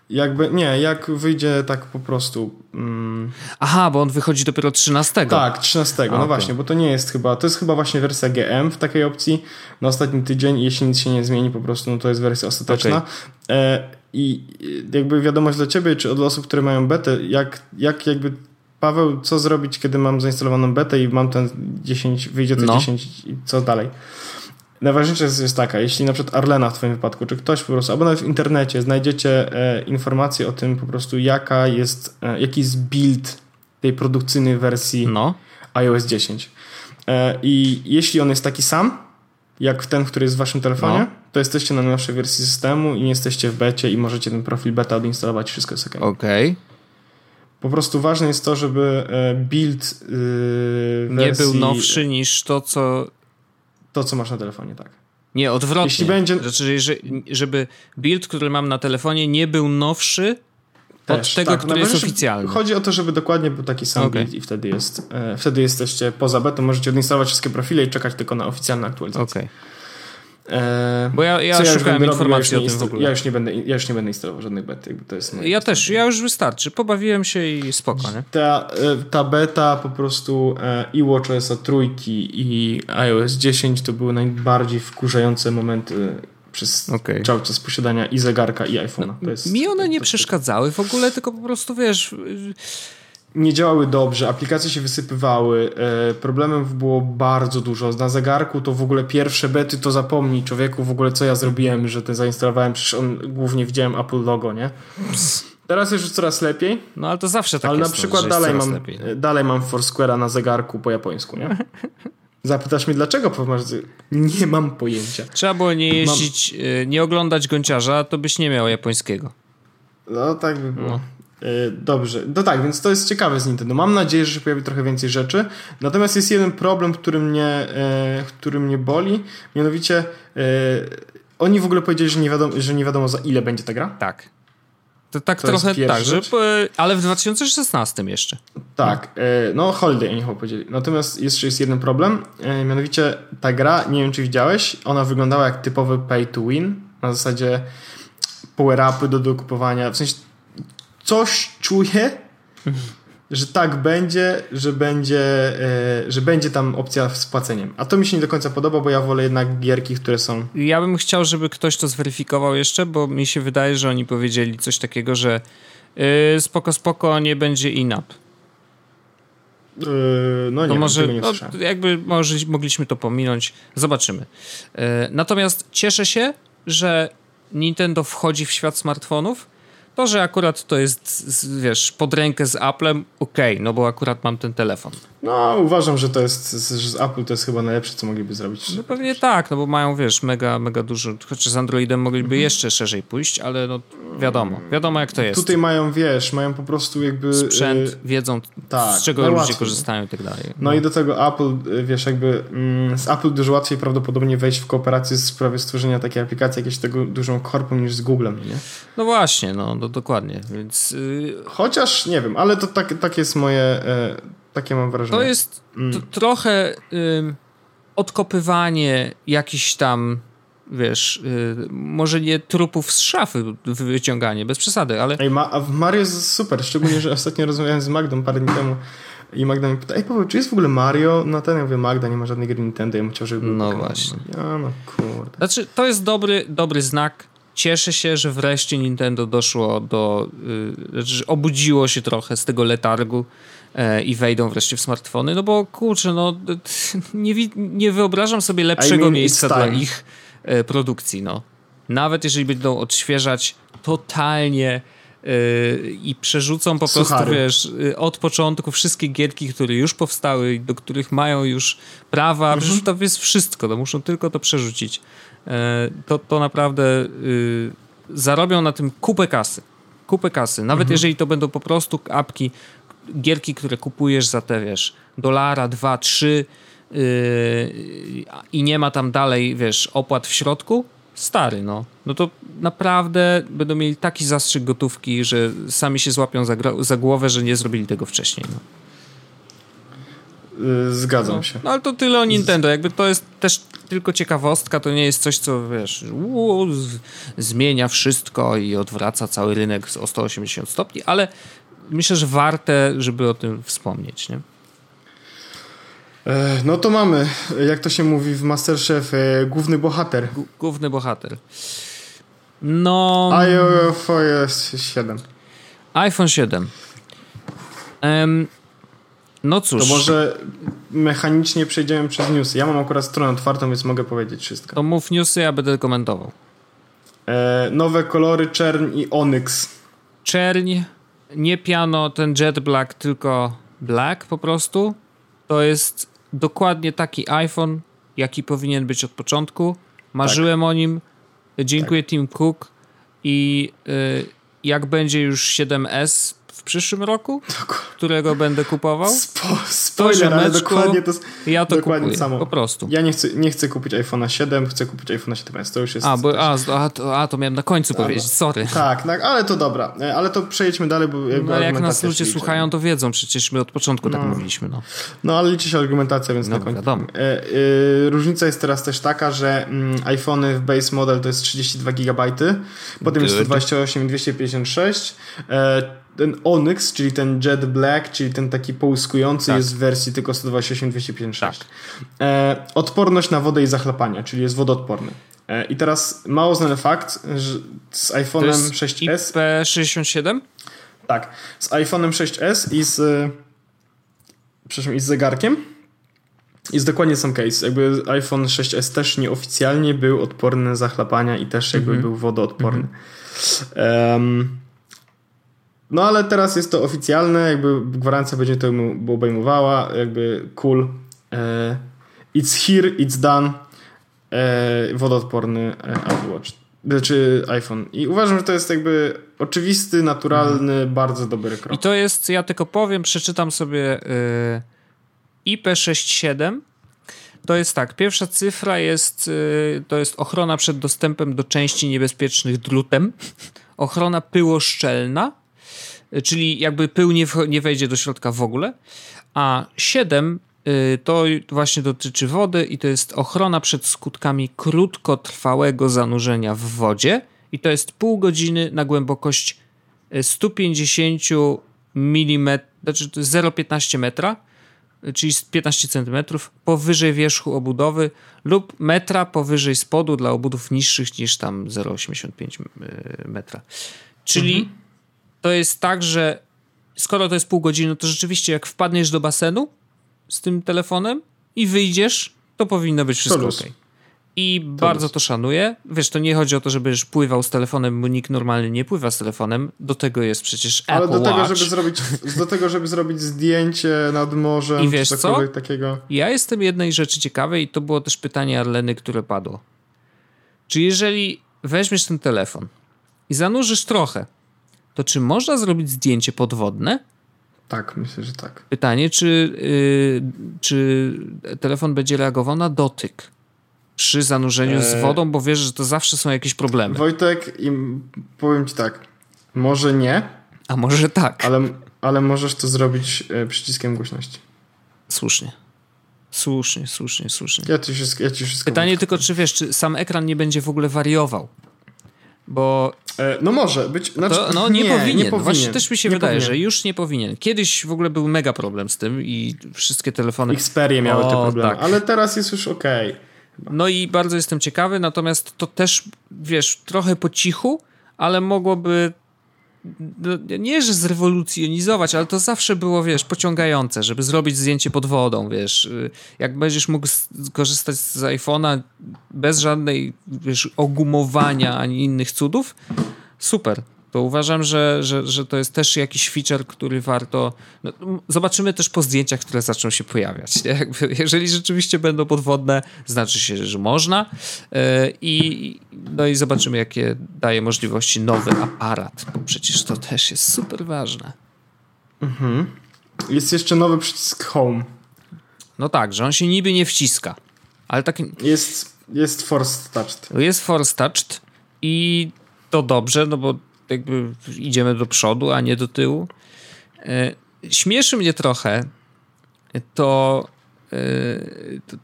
jakby, nie, jak wyjdzie tak po prostu. Mm... Aha, bo on wychodzi dopiero 13. Tak, 13. A, no okay. właśnie, bo to nie jest chyba, to jest chyba właśnie wersja GM w takiej opcji na ostatni tydzień. Jeśli nic się nie zmieni, po prostu, no to jest wersja ostateczna. Okay. E, I jakby wiadomość dla ciebie, czy od osób, które mają betę, jak, jak jakby Paweł, co zrobić, kiedy mam zainstalowaną betę i mam ten 10, wyjdzie to no. 10 i co dalej? Najważniejsza jest, jest taka, jeśli na przykład Arlena w Twoim wypadku, czy ktoś po prostu, albo nawet w internecie znajdziecie e, informacje o tym po prostu, jaka jest, e, jaki jest build tej produkcyjnej wersji no. iOS 10. E, I jeśli on jest taki sam, jak ten, który jest w Waszym telefonie, no. to jesteście na nowszej wersji systemu i nie jesteście w becie i możecie ten profil beta odinstalować wszystko jest ok. Okej. Okay. Po prostu ważne jest to, żeby e, build yy. Nie był nowszy niż to, co to, co masz na telefonie, tak. Nie, odwrotnie. Jeśli będzie... Znaczy, żeby build, który mam na telefonie nie był nowszy Też, od tego, tak. który jest oficjalny. Chodzi o to, żeby dokładnie był taki sam okay. build i wtedy jest, e, wtedy jesteście poza betą, możecie odinstalować wszystkie profile i czekać tylko na oficjalne aktualizacje. Okay. E, Bo ja, ja, ja szukałem informacji ja o tym w ogóle. Ja już nie będę, ja już nie będę instalował żadnych bet. Jakby to jest ja też, ja już wystarczy. Pobawiłem się i spoko, nie? Ta, e, ta beta po prostu e, i WatchOS trójki i iOS 10 to były najbardziej wkurzające momenty przez okay. cały czas posiadania i zegarka i iPhone'a. No, mi one nie przeszkadzały w ogóle, tylko po prostu wiesz nie działały dobrze, aplikacje się wysypywały, e, problemów było bardzo dużo. Na zegarku to w ogóle pierwsze bety to zapomnij człowieku w ogóle co ja zrobiłem, że ten zainstalowałem, przecież on głównie widziałem Apple logo, nie? Teraz jest już coraz lepiej. No ale to zawsze tak ale jest. Ale na przykład no, dalej, mam, lepiej. dalej mam Foursquare'a na zegarku po japońsku, nie? Zapytasz mnie dlaczego? Nie mam pojęcia. Trzeba było nie jeździć, mam... E, nie oglądać gąciarza, to byś nie miał japońskiego. No tak by było. No. E, dobrze, no tak, więc to jest ciekawe z Nintendo. Mam nadzieję, że się pojawi trochę więcej rzeczy. Natomiast jest jeden problem, który mnie, e, który mnie boli. Mianowicie e, oni w ogóle powiedzieli, że nie, wiadomo, że nie wiadomo za ile będzie ta gra. Tak. To tak to trochę tak, że, ale w 2016 jeszcze. Tak, no Holiday oni chyba powiedzieli. Natomiast jeszcze jest jeden problem, mianowicie ta gra, nie wiem czy widziałeś, ona wyglądała jak typowy pay to win, na zasadzie power-upy do dokupowania, w sensie coś czuję, że tak będzie, że będzie, e, że będzie tam opcja z płaceniem. A to mi się nie do końca podoba, bo ja wolę jednak gierki, które są. Ja bym chciał, żeby ktoś to zweryfikował jeszcze, bo mi się wydaje, że oni powiedzieli coś takiego, że yy, spoko, spoko, nie będzie in-app. Yy, no nie, to może, nie no, jakby może mogliśmy to pominąć. Zobaczymy. Yy, natomiast cieszę się, że Nintendo wchodzi w świat smartfonów to, że akurat to jest, wiesz, pod rękę z Applem, okej, okay, no bo akurat mam ten telefon. No, uważam, że to jest, że z Apple to jest chyba najlepsze, co mogliby zrobić. No pewnie tak, no bo mają, wiesz, mega, mega dużo, chociaż z Androidem mogliby mhm. jeszcze szerzej pójść, ale no wiadomo, wiadomo jak to jest. Tutaj mają, wiesz, mają po prostu jakby... Sprzęt, y, wiedzą tak, z czego ludzie korzystają i tak dalej. No. no. i do tego Apple, y, wiesz, jakby mm, z Apple dużo łatwiej prawdopodobnie wejść w kooperację w sprawie stworzenia takiej aplikacji, jakieś tego dużą korpą niż z Googlem, nie? No właśnie, no, no dokładnie, więc... Yy... Chociaż, nie wiem, ale to tak, tak jest moje... Yy, takie mam wrażenie. To jest mm. trochę y, odkopywanie jakichś tam, wiesz, y, może nie trupów z szafy wyciąganie, bez przesady, ale... Ej, ma, a w Mario jest super, szczególnie, że ostatnio rozmawiałem z Magdą parę dni temu i Magda mi pyta, ej Paweł, czy jest w ogóle Mario? No ten ja mówię, Magda, nie ma żadnej gry Nintendo, ja bym chciał, żeby był No właśnie. Ja, no kurde. Znaczy, to jest dobry, dobry znak. Cieszę się, że wreszcie Nintendo doszło do, yy, obudziło się trochę z tego letargu i wejdą wreszcie w smartfony, no bo kurczę, no nie, nie wyobrażam sobie lepszego I mean, miejsca dla ich e, produkcji, no. Nawet jeżeli będą odświeżać totalnie Yy, i przerzucą po prostu, wiesz, od początku wszystkie gierki, które już powstały i do których mają już prawa, mhm. przecież to jest wszystko, to muszą tylko to przerzucić. Yy, to, to naprawdę yy, zarobią na tym kupę kasy. Kupę kasy. Nawet mhm. jeżeli to będą po prostu apki, gierki, które kupujesz za te, wiesz, dolara, dwa, trzy yy, i nie ma tam dalej, wiesz, opłat w środku, stary, no. No to naprawdę będą mieli taki zastrzyk gotówki, że sami się złapią za, za głowę, że nie zrobili tego wcześniej, no. Yy, zgadzam no, się. No ale to tyle o Nintendo. Jakby to jest też tylko ciekawostka, to nie jest coś, co wiesz, uu, zmienia wszystko i odwraca cały rynek o 180 stopni, ale myślę, że warte, żeby o tym wspomnieć, nie? E, no to mamy, jak to się mówi w Masterchef, e, główny bohater. Główny bohater. No. iPhone 7. iPhone 7. Um, no cóż. To może mechanicznie przejdziemy przez newsy. Ja mam akurat stronę otwartą, więc mogę powiedzieć wszystko. To mów newsy, ja będę komentował. E, nowe kolory czerń i onyx. Czerń, nie piano, ten jet black, tylko black po prostu. To jest dokładnie taki iPhone, jaki powinien być od początku. Marzyłem tak. o nim. Dziękuję tak. Tim Cook i y, jak będzie już 7S w przyszłym roku, którego będę kupował. Spo, spoiler, ale dokładnie to Ja to dokładnie kupuję, samo. po prostu. Ja nie chcę, nie chcę kupić iPhone'a 7, chcę kupić iPhone'a 7s, to już jest... A, bo, a, a, to, a, to miałem na końcu a, powiedzieć, sorry. Tak, tak, ale to dobra, e, ale to przejdźmy dalej, bo jakby no, jak nas ludzie słuchają, to wiedzą, przecież my od początku tak no. tak mówiliśmy, no. No, ale liczy się argumentacja, więc no, na końcu. wiadomo. E, e, różnica jest teraz też taka, że mm, iPhony w base model to jest 32 GB, potem jest 128 i 256, e, ten Onyx, czyli ten Jet Black, czyli ten taki połyskujący tak. jest w wersji tylko 128-256. Tak. E, odporność na wodę i zachlapania, czyli jest wodoodporny. E, I teraz mało znany fakt, że z iPhone'em 6s... IP67? Tak. Z iPhone'em 6s i z... Przepraszam, i z zegarkiem jest dokładnie sam case. Jakby iPhone 6s też nieoficjalnie był odporny na zachlapania i też jakby mm -hmm. był wodoodporny. Mm -hmm. um, no ale teraz jest to oficjalne, jakby gwarancja będzie to obejmowała, jakby cool. E, it's here, it's done. E, wodoodporny e, Apple Watch. Znaczy iPhone. I uważam, że to jest jakby oczywisty, naturalny, mhm. bardzo dobry krok. I to jest, ja tylko powiem, przeczytam sobie y, IP67. To jest tak, pierwsza cyfra jest, y, to jest ochrona przed dostępem do części niebezpiecznych drutem, ochrona pyłoszczelna, czyli jakby pył nie, nie wejdzie do środka w ogóle, a 7 y, to właśnie dotyczy wody i to jest ochrona przed skutkami krótkotrwałego zanurzenia w wodzie i to jest pół godziny na głębokość 150 mm, znaczy to jest 0,15 metra, czyli 15 cm powyżej wierzchu obudowy lub metra powyżej spodu dla obudów niższych niż tam 0,85 y, metra. Czyli mhm to jest tak, że skoro to jest pół godziny, to rzeczywiście jak wpadniesz do basenu z tym telefonem i wyjdziesz, to powinno być wszystko ok. I to bardzo to szanuję. Wiesz, to nie chodzi o to, żebyś pływał z telefonem, bo nikt normalnie nie pływa z telefonem. Do tego jest przecież Ale Apple do tego, Watch. żeby zrobić, do tego, żeby zrobić zdjęcie nad morzem, I wiesz co? takiego. Ja jestem jednej rzeczy ciekawej i to było też pytanie Arleny, które padło. Czy jeżeli weźmiesz ten telefon i zanurzysz trochę to czy można zrobić zdjęcie podwodne? Tak, myślę, że tak. Pytanie, czy, yy, czy telefon będzie reagował na dotyk przy zanurzeniu z eee. wodą, bo wiesz, że to zawsze są jakieś problemy. Wojtek, powiem ci tak, może nie. A może tak. Ale, ale możesz to zrobić e, przyciskiem głośności. Słusznie. Słusznie, słusznie, słusznie. Ja ci wszystko, ja ci wszystko Pytanie tylko, czy wiesz, czy sam ekran nie będzie w ogóle wariował? Bo. E, no może być. Znaczy, to, no nie, nie, powinien. nie, powinien. Właśnie też mi się wydaje, powinien. że już nie powinien. Kiedyś w ogóle był mega problem z tym i wszystkie telefony. Xperia miały o, te problemy, tak. ale teraz jest już ok. No i bardzo jestem ciekawy, natomiast to też, wiesz, trochę po cichu, ale mogłoby nie, że zrewolucjonizować, ale to zawsze było, wiesz, pociągające, żeby zrobić zdjęcie pod wodą, wiesz. Y, jak będziesz mógł korzystać z iPhone'a bez żadnej, wiesz, ogumowania ani innych cudów, super. To uważam, że, że, że to jest też jakiś feature, który warto. No, zobaczymy też po zdjęciach, które zaczną się pojawiać. Nie? Jakby, jeżeli rzeczywiście będą podwodne, znaczy się, że można. Yy, I, no i zobaczymy, jakie daje możliwości nowy aparat, bo przecież to też jest super ważne. Mhm. Jest jeszcze nowy przycisk Home. No tak, że on się niby nie wciska, ale tak. Jest, jest Force Touched. Jest Force Touched i to dobrze, no bo jakby idziemy do przodu, a nie do tyłu. E, śmieszy mnie trochę to, e,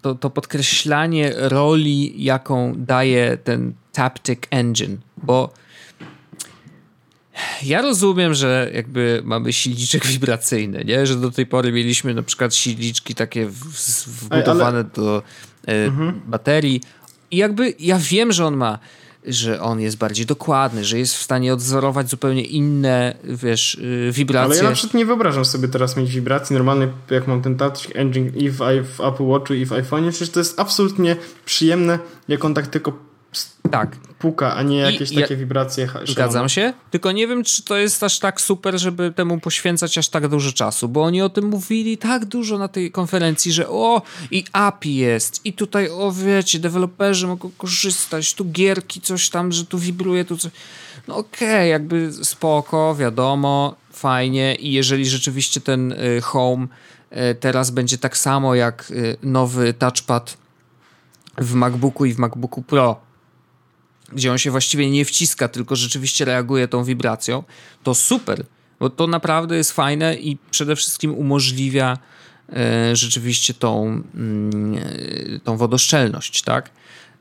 to, to podkreślanie roli, jaką daje ten Taptic Engine, bo ja rozumiem, że jakby mamy silniczek wibracyjny, nie? Że do tej pory mieliśmy na przykład silniczki takie wbudowane Ale... do e, mhm. baterii. I jakby ja wiem, że on ma że on jest bardziej dokładny, że jest w stanie odwzorować zupełnie inne, wiesz, y, wibracje. Ale ja na przykład nie wyobrażam sobie teraz mieć wibracji normalnej, jak mam ten Touch Engine i w, w Apple Watchu i w iPhone'ie, przecież to jest absolutnie przyjemne, jak on tak tylko tak. puka, a nie jakieś I, takie ja, wibracje. Zgadzam się, tylko nie wiem, czy to jest aż tak super, żeby temu poświęcać aż tak dużo czasu, bo oni o tym mówili tak dużo na tej konferencji, że o, i API jest, i tutaj, o wiecie, deweloperzy mogą korzystać, tu gierki, coś tam, że tu wibruje, tu coś. No okej, okay, jakby spoko, wiadomo, fajnie i jeżeli rzeczywiście ten y, Home y, teraz będzie tak samo jak y, nowy touchpad w MacBooku i w MacBooku Pro, gdzie on się właściwie nie wciska, tylko rzeczywiście reaguje tą wibracją, to super, bo to naprawdę jest fajne i przede wszystkim umożliwia e, rzeczywiście tą, mm, e, tą wodoszczelność, tak?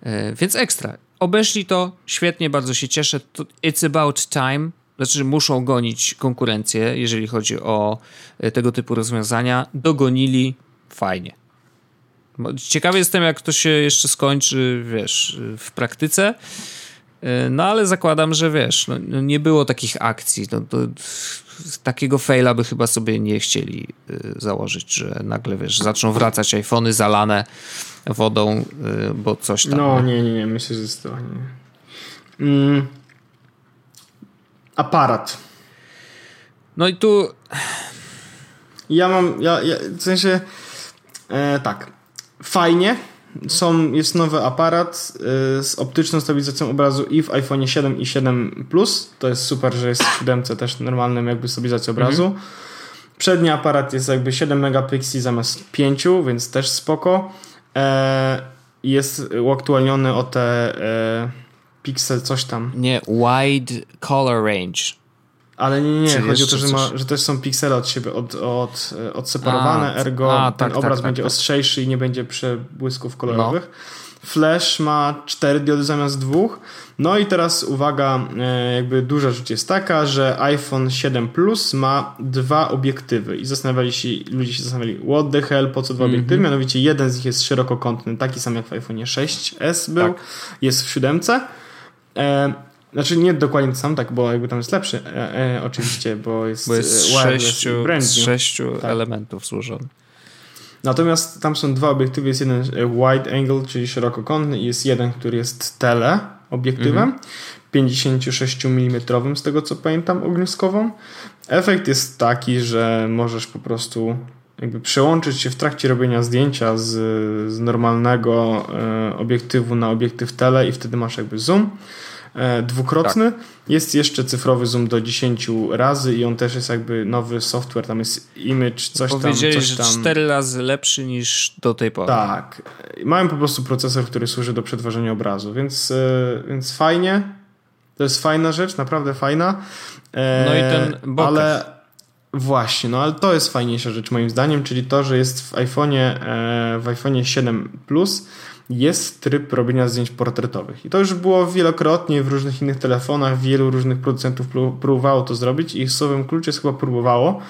E, więc ekstra. Obeszli to, świetnie, bardzo się cieszę. It's about time. Znaczy, muszą gonić konkurencję, jeżeli chodzi o e, tego typu rozwiązania. Dogonili, fajnie. Ciekawy jestem, jak to się jeszcze skończy, wiesz, w praktyce. E, no ale zakładam, że wiesz, no, no, nie było takich akcji. No, to, takiego faila by chyba sobie nie chcieli y, założyć, że nagle wiesz, zaczną wracać iPhony zalane wodą, y, bo coś tam. No nie, nie, nie, myślę, że to nie. Mm. Aparat. No i tu. Ja mam. Ja, ja w sensie. E, tak fajnie. Są, jest nowy aparat y, z optyczną stabilizacją obrazu i w iPhone 7 i 7 Plus. To jest super, że jest w 7 też normalnym jakby stabilizacji obrazu. Mhm. Przedni aparat jest jakby 7 megapikseli zamiast 5, więc też spoko. E, jest uaktualniony o te e, pixel coś tam. Nie, wide color range. Ale nie, nie, chodzi o to, że, ma, że też są piksele od siebie od, od, odseparowane, a, ergo a, ten tak, obraz tak, będzie tak, ostrzejszy i nie będzie przebłysków kolorowych. No. Flash ma 4 diody zamiast dwóch. No i teraz uwaga, e, jakby duża rzecz jest taka, że iPhone 7 Plus ma dwa obiektywy i zastanawiali się, ludzie się zastanawiali, what the hell, po co dwa mm -hmm. obiektywy? Mianowicie jeden z nich jest szerokokątny, taki sam jak w iPhone 6s był, tak. jest w 7. Znaczy nie dokładnie sam, tak, bo jakby tam jest lepszy, e, e, oczywiście, bo jest, bo jest z sześciu, z sześciu tak. elementów złożony. Natomiast tam są dwa obiektywy, jest jeden e, wide angle, czyli szerokokątny i jest jeden, który jest tele obiektywem, mhm. 56 mm z tego co pamiętam ogniskową. Efekt jest taki, że możesz po prostu jakby przełączyć się w trakcie robienia zdjęcia z, z normalnego e, obiektywu na obiektyw tele i wtedy masz jakby zoom. E, dwukrotny. Tak. Jest jeszcze cyfrowy zoom do 10 razy i on też jest jakby nowy software, tam jest image, coś tam. Powiedzieli, coś tam. że 4 razy lepszy niż do tej pory. Tak. Mają po prostu procesor, który służy do przetwarzania obrazu, więc, e, więc fajnie. To jest fajna rzecz, naprawdę fajna. E, no i ten bokeh. Ale właśnie, no ale to jest fajniejsza rzecz moim zdaniem, czyli to, że jest w iPhone'ie w iPhone 7 Plus jest tryb robienia zdjęć portretowych. I to już było wielokrotnie w różnych innych telefonach, wielu różnych producentów próbowało to zrobić i słowem klucz jest chyba próbowało,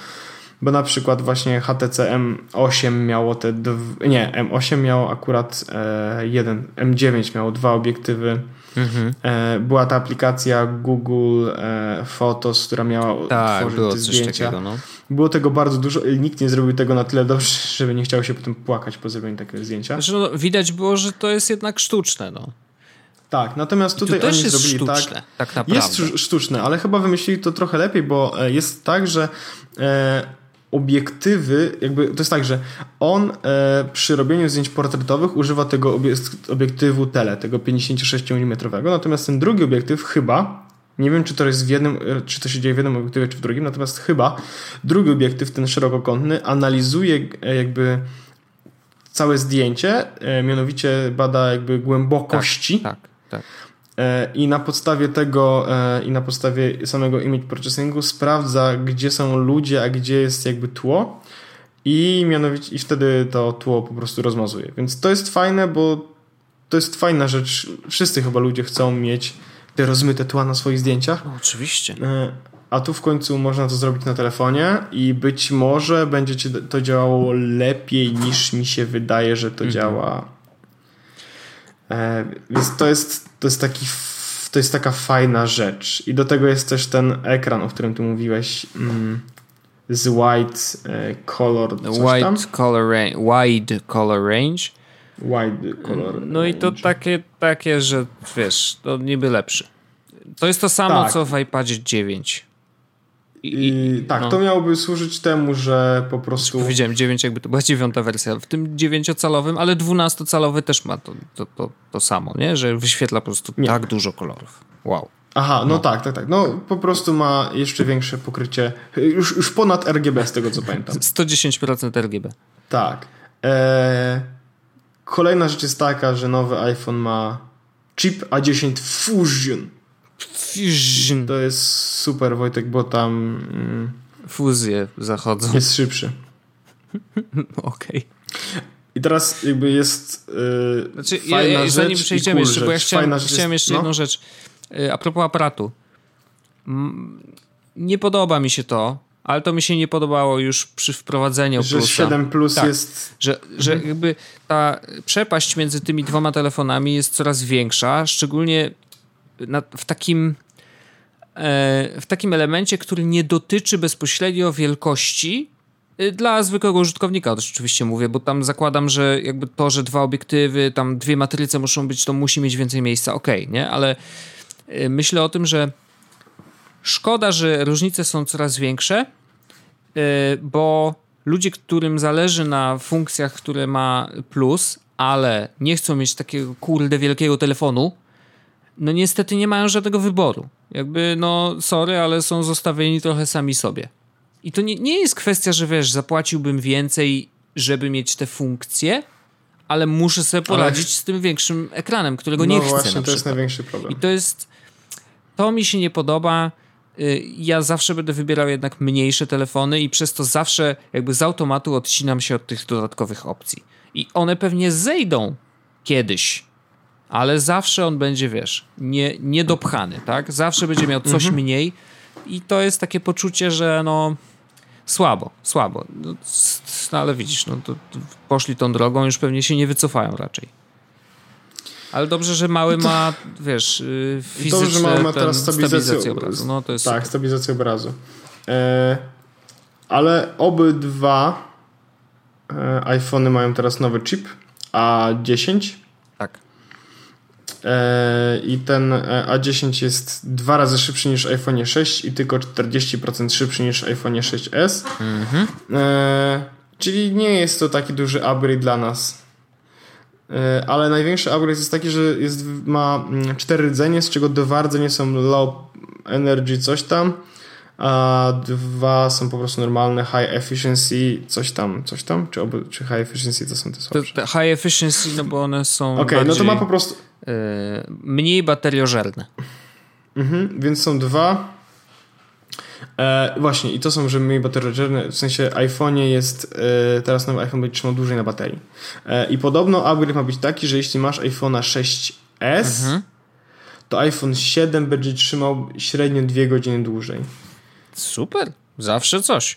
bo na przykład właśnie HTC M8 miało te dw... nie, M8 miało akurat e, jeden, M9 miało dwa obiektywy. Mhm. E, była ta aplikacja Google e, Photos, która miała tak, tworzyć te zdjęcia. Takiego, no. Było tego bardzo dużo nikt nie zrobił tego na tyle dobrze, żeby nie chciało się potem płakać po zrobieniu takiego zdjęcia. Znaczy, no, widać było, że to jest jednak sztuczne. No. Tak, natomiast tutaj to też oni jest zrobili sztuczne, tak. tak naprawdę. Jest sztuczne, ale chyba wymyślili to trochę lepiej, bo e, jest tak, że e, obiektywy, jakby to jest tak, że on e, przy robieniu zdjęć portretowych używa tego obiektywu tele, tego 56 mm, natomiast ten drugi obiektyw chyba nie wiem, czy to jest w jednym, e, czy to się dzieje w jednym obiektywie, czy w drugim, natomiast chyba drugi obiektyw, ten szerokokątny, analizuje e, jakby całe zdjęcie, e, mianowicie bada jakby głębokości. Tak, tak. tak. I na podstawie tego i na podstawie samego image processingu sprawdza, gdzie są ludzie, a gdzie jest jakby tło i mianowicie i wtedy to tło po prostu rozmazuje. Więc to jest fajne, bo to jest fajna rzecz. Wszyscy chyba ludzie chcą mieć te rozmyte tła na swoich zdjęciach. No, oczywiście. E, a tu w końcu można to zrobić na telefonie i być może będzie ci to działało lepiej niż mi się wydaje, że to mhm. działa. E, więc to jest, to jest taki to jest taka fajna rzecz. I do tego jest też ten ekran, o którym tu mówiłeś. Mm, z white e, color. White tam? color range. Wide color range wide color. No i to takie, takie, że wiesz, to niby lepszy. To jest to samo, tak. co w iPadzie 9. I, I tak, no. to miałoby służyć temu, że po prostu. Powiedziałem 9, jakby to była dziewiąta wersja. W tym 9-calowym, ale 12-calowy też ma to, to, to, to, samo, nie? Że wyświetla po prostu nie. tak dużo kolorów. Wow. Aha, no, no, tak, tak, tak. No po prostu ma jeszcze większe pokrycie. Już, już ponad RGB z tego co pamiętam. 110% RGB. Tak. Eee, Kolejna rzecz jest taka, że nowy iPhone ma chip A10 Fusion. To jest super, Wojtek, bo tam. Mm, Fuzje zachodzą. Jest szybszy. Okej. Okay. I teraz jakby jest. Yy, znaczy, fajna ja, ja, zanim przejdziemy cool jeszcze, rzecz. bo ja chciałem, chciałem jeszcze no? jedną rzecz. Yy, a propos aparatu. Nie podoba mi się to, ale to mi się nie podobało już przy wprowadzeniu że plusa. 7 plus tak, jest... Że, że mhm. jakby ta przepaść między tymi dwoma telefonami jest coraz większa, szczególnie na, w takim w takim elemencie, który nie dotyczy bezpośrednio wielkości e, dla zwykłego użytkownika, oczywiście mówię, bo tam zakładam, że jakby to, że dwa obiektywy, tam dwie matryce muszą być, to musi mieć więcej miejsca, okay, nie? Ale e, myślę o tym, że Szkoda, że różnice są coraz większe, e, bo ludzie, którym zależy na funkcjach, które ma plus, ale nie chcą mieć takiego kurde wielkiego telefonu, no niestety nie mają żadnego wyboru. Jakby, no sorry, ale są zostawieni trochę sami sobie. I to nie, nie jest kwestia, że wiesz, zapłaciłbym więcej, żeby mieć te funkcje, ale muszę sobie poradzić ale... z tym większym ekranem, którego no nie chcę. No właśnie, to jest największy problem. I to jest, to mi się nie podoba. Y, ja zawsze będę wybierał jednak mniejsze telefony i przez to zawsze jakby z automatu odcinam się od tych dodatkowych opcji. I one pewnie zejdą kiedyś, ale zawsze on będzie, wiesz, nie, niedopchany, tak? Zawsze będzie miał coś mhm. mniej i to jest takie poczucie, że no słabo, słabo. No, no ale widzisz, no to, to poszli tą drogą, już pewnie się nie wycofają raczej. Ale dobrze, że mały ma, wiesz, fizyczne Dobrze, że mały ma teraz stabilizację, stabilizację obrazu. No, to jest tak, super. stabilizację obrazu. E, ale obydwa e, iPhony mają teraz nowy chip A10. E, I ten e, A10 jest dwa razy szybszy niż iPhone 6 i tylko 40% szybszy niż iPhone 6s. Mhm. E, czyli nie jest to taki duży upgrade dla nas ale największy upgrade jest taki, że jest, ma mm, cztery rdzenie, z czego dwa rdzenie są low energy coś tam, a dwa są po prostu normalne high efficiency coś tam, coś tam, czy, oby, czy high efficiency to są te słabsze? To, high efficiency, no bo one są Okej, okay, no to ma po prostu... Yy, mniej bateriożerne. Mhm, więc są dwa E, właśnie, i to są, że mniej bateryjne, w sensie iPhone jest, e, teraz nowy iPhone będzie trzymał dłużej na baterii. E, I podobno upgrade ma być taki, że jeśli masz iPhone'a 6S, mhm. to iPhone 7 będzie trzymał średnio 2 godziny dłużej. Super, zawsze coś.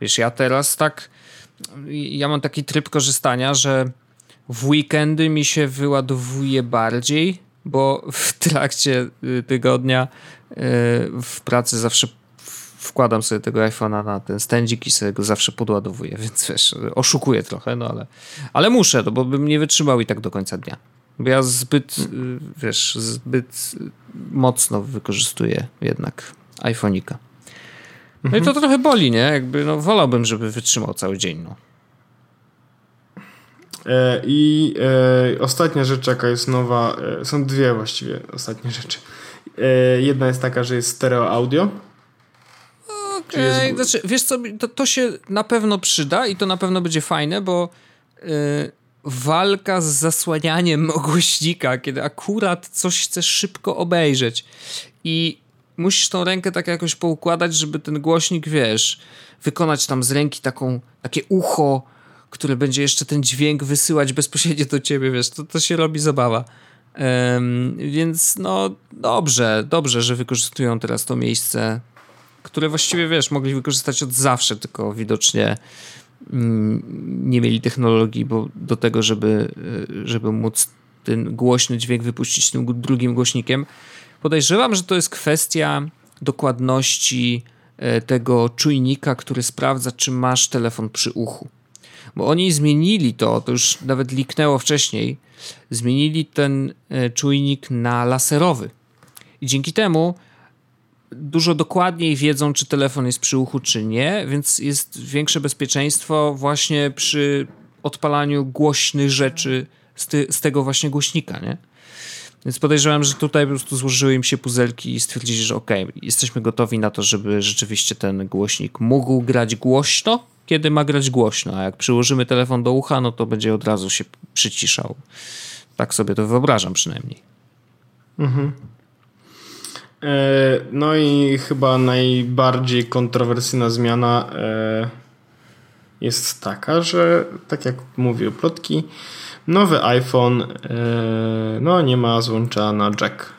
Wiesz, ja teraz tak, ja mam taki tryb korzystania, że w weekendy mi się wyładowuje bardziej, bo w trakcie y, tygodnia y, w pracy zawsze wkładam sobie tego iPhone'a na ten stędzik i sobie go zawsze podładowuję, więc wiesz, oszukuję trochę, no ale, ale muszę, no bo bym nie wytrzymał i tak do końca dnia. Bo ja zbyt, hmm. wiesz, zbyt mocno wykorzystuję jednak iPhone'ika. No mhm. i to mhm. trochę boli, nie? Jakby, no wolałbym, żeby wytrzymał cały dzień, no. E, I e, ostatnia rzecz, jaka jest nowa, e, są dwie właściwie ostatnie rzeczy. Jedna jest taka, że jest stereo audio. Okej, okay. jest... znaczy, wiesz co, to, to się na pewno przyda i to na pewno będzie fajne, bo e, walka z zasłanianiem głośnika, kiedy akurat coś chcesz szybko obejrzeć i musisz tą rękę tak jakoś poukładać, żeby ten głośnik, wiesz, wykonać tam z ręki taką, takie ucho, które będzie jeszcze ten dźwięk wysyłać bezpośrednio do ciebie, wiesz, to, to się robi zabawa. Um, więc no dobrze, dobrze, że wykorzystują teraz to miejsce, które właściwie, wiesz, mogli wykorzystać od zawsze, tylko widocznie mm, nie mieli technologii bo do tego, żeby, żeby móc ten głośny dźwięk wypuścić tym drugim głośnikiem. Podejrzewam, że to jest kwestia dokładności e, tego czujnika, który sprawdza, czy masz telefon przy uchu. Bo oni zmienili to, to już nawet liknęło wcześniej, zmienili ten e, czujnik na laserowy. I dzięki temu dużo dokładniej wiedzą, czy telefon jest przy uchu, czy nie, więc jest większe bezpieczeństwo właśnie przy odpalaniu głośnych rzeczy z, ty, z tego właśnie głośnika, nie? Więc podejrzewam, że tutaj po prostu złożyły im się puzelki i stwierdzili, że ok, jesteśmy gotowi na to, żeby rzeczywiście ten głośnik mógł grać głośno, kiedy ma grać głośno, a jak przyłożymy telefon do ucha, no to będzie od razu się przyciszał. Tak sobie to wyobrażam przynajmniej. Mhm. E, no i chyba najbardziej kontrowersyjna zmiana e, jest taka, że tak jak mówił plotki, nowy iPhone e, no nie ma złącza na jack.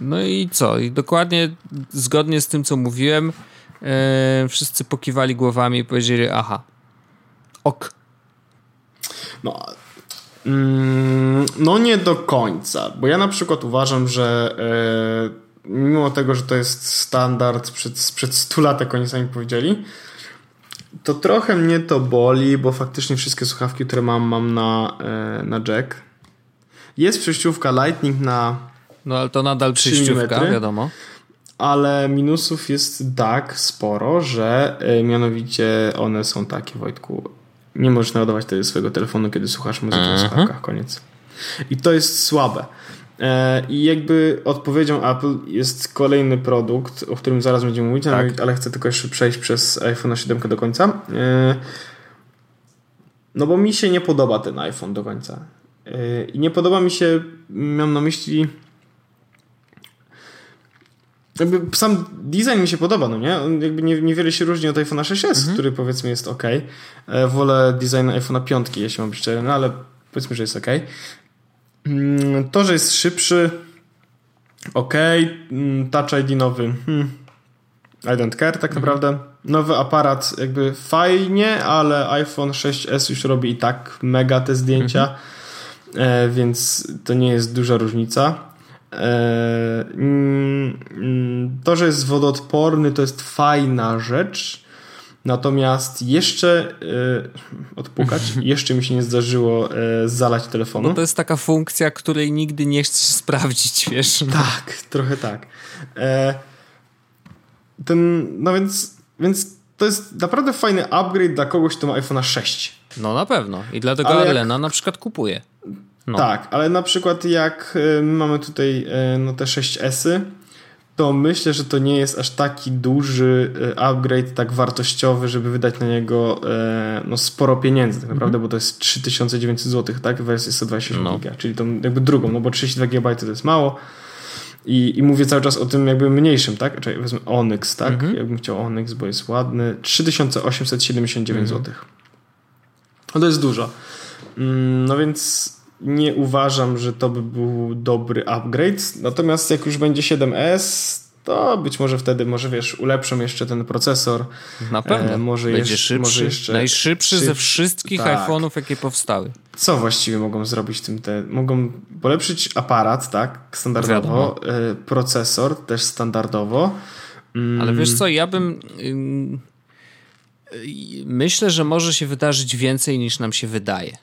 No i co? I dokładnie zgodnie z tym, co mówiłem, wszyscy pokiwali głowami i powiedzieli aha, ok. No, mm, no nie do końca, bo ja na przykład uważam, że mimo tego, że to jest standard przed, sprzed 100 lat, jak oni sami powiedzieli, to trochę mnie to boli, bo faktycznie wszystkie słuchawki, które mam, mam na, e, na jack. Jest przejściówka Lightning na. No ale to nadal przejściówka, wiadomo. Ale minusów jest tak sporo, że e, mianowicie one są takie, Wojtku. Nie możesz naładować wtedy swojego telefonu, kiedy słuchasz muzyki w mhm. słuchawkach. Koniec. I to jest słabe. E, I jakby odpowiedzią Apple jest kolejny produkt, o którym zaraz będziemy mówić, tak. ale chcę tylko jeszcze przejść przez iPhone 7 do końca. E, no bo mi się nie podoba ten iPhone do końca. E, I nie podoba mi się, mam na myśli jakby sam design mi się podoba, no nie? On jakby nie, niewiele się różni od iPhone'a 6s, mhm. który powiedzmy jest ok. Wolę design iPhone'a 5, jeśli mam być szczery, no ale powiedzmy, że jest ok. Mm, to, że jest szybszy, ok. Mm, Touch ID nowy, hmm. I don't care tak mhm. naprawdę. Nowy aparat jakby fajnie, ale iPhone 6s już robi i tak mega te zdjęcia, mhm. e, więc to nie jest duża różnica. E, mm, to, że jest wodoodporny, to jest fajna rzecz. Natomiast jeszcze yy, odpukać, jeszcze mi się nie zdarzyło yy, zalać telefonu. Bo to jest taka funkcja, której nigdy nie chcesz sprawdzić, wiesz. Tak, trochę tak. E, ten, no więc, więc to jest naprawdę fajny upgrade dla kogoś, kto ma iPhone'a 6. No na pewno. I dlatego ale Elena jak... na przykład kupuje. No. Tak, ale na przykład jak mamy tutaj no, te 6S-y, to myślę, że to nie jest aż taki duży e, upgrade, tak wartościowy, żeby wydać na niego no, sporo pieniędzy tak naprawdę, mm -hmm. bo to jest 3900 zł, tak? Wersja 128 no. giga, czyli tą jakby drugą, no bo 32 GB to jest mało. I, I mówię cały czas o tym jakby mniejszym, tak? Czyli wezmę Onyx, tak? -hmm. Jakbym chciał Onyx, bo jest ładny. 3879 mm -hmm. zł. No to jest dużo. Mm, no więc nie uważam, że to by był dobry upgrade. Natomiast jak już będzie 7S, to być może wtedy, może wiesz, ulepszą jeszcze ten procesor. Na pewno. E, może będzie jeszcze, szybszy, może jeszcze najszybszy ze wszystkich tak. iPhone'ów, jakie powstały. Co właściwie mogą zrobić tym? Te, mogą polepszyć aparat, tak, standardowo, e, procesor też standardowo. Mm. Ale wiesz co, ja bym... Myślę, że może się wydarzyć więcej niż nam się wydaje.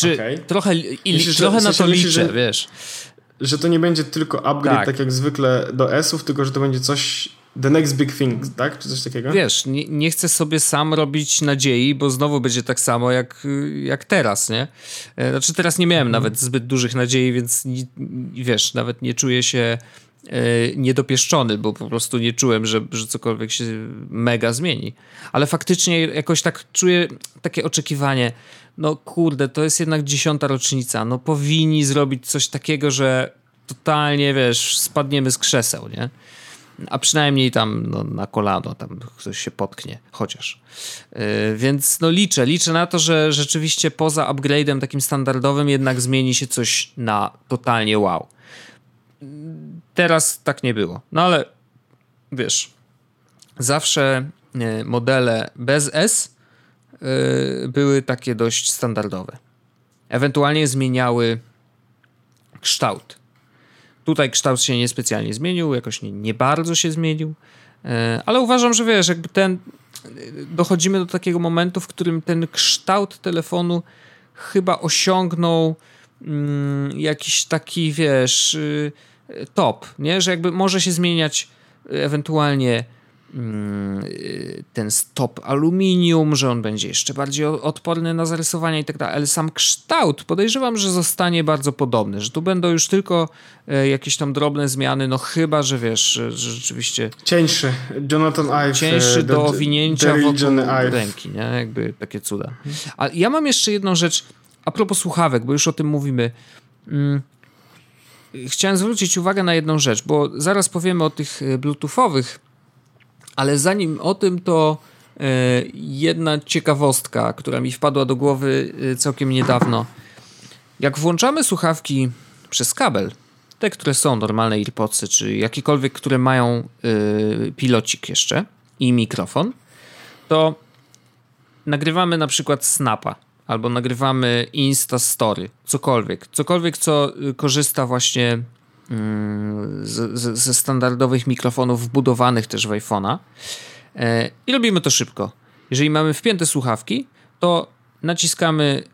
Znaczy, okay. trochę, i, myślisz, trochę że, na to liczę, że, wiesz. Że to nie będzie tylko upgrade, tak, tak jak zwykle do S-ów, tylko że to będzie coś The next big thing, tak? Czy coś takiego? Wiesz, nie, nie chcę sobie sam robić nadziei, bo znowu będzie tak samo jak, jak teraz, nie? E, znaczy teraz nie miałem mhm. nawet zbyt dużych nadziei, więc nie, wiesz, nawet nie czuję się niedopieszczony, bo po prostu nie czułem, że, że cokolwiek się mega zmieni. Ale faktycznie jakoś tak czuję takie oczekiwanie, no kurde, to jest jednak dziesiąta rocznica, no powinni zrobić coś takiego, że totalnie, wiesz, spadniemy z krzeseł, nie? a przynajmniej tam no, na kolano tam ktoś się potknie, chociaż. Yy, więc no liczę, liczę na to, że rzeczywiście poza upgrade'em takim standardowym jednak zmieni się coś na totalnie wow. Teraz tak nie było. No ale wiesz, zawsze yy, modele bez S yy, były takie dość standardowe. Ewentualnie zmieniały kształt Tutaj kształt się niespecjalnie zmienił, jakoś nie, nie bardzo się zmienił, e, ale uważam, że wiesz, jakby ten. Dochodzimy do takiego momentu, w którym ten kształt telefonu chyba osiągnął mm, jakiś taki, wiesz, y, top, nie? Że jakby może się zmieniać ewentualnie Mm, ten stop aluminium, że on będzie jeszcze bardziej odporny na zarysowania i tak dalej, ale sam kształt podejrzewam, że zostanie bardzo podobny, że tu będą już tylko e, jakieś tam drobne zmiany, no chyba, że wiesz, że, rzeczywiście... Cieńszy, Jonathan Ive. Cieńszy do owinięcia wokół ręki, nie? Jakby takie cuda. A ja mam jeszcze jedną rzecz, a propos słuchawek, bo już o tym mówimy. Chciałem zwrócić uwagę na jedną rzecz, bo zaraz powiemy o tych e, bluetoothowych ale zanim o tym, to e, jedna ciekawostka, która mi wpadła do głowy e, całkiem niedawno. Jak włączamy słuchawki przez kabel, te, które są normalne AirPodsy, czy jakiekolwiek, które mają pilocik jeszcze i mikrofon, to nagrywamy na przykład Snapa albo nagrywamy Insta Story, cokolwiek, cokolwiek, co korzysta właśnie Mm, ze standardowych mikrofonów wbudowanych też w iPhone'a. E, I robimy to szybko. Jeżeli mamy wpięte słuchawki, to naciskamy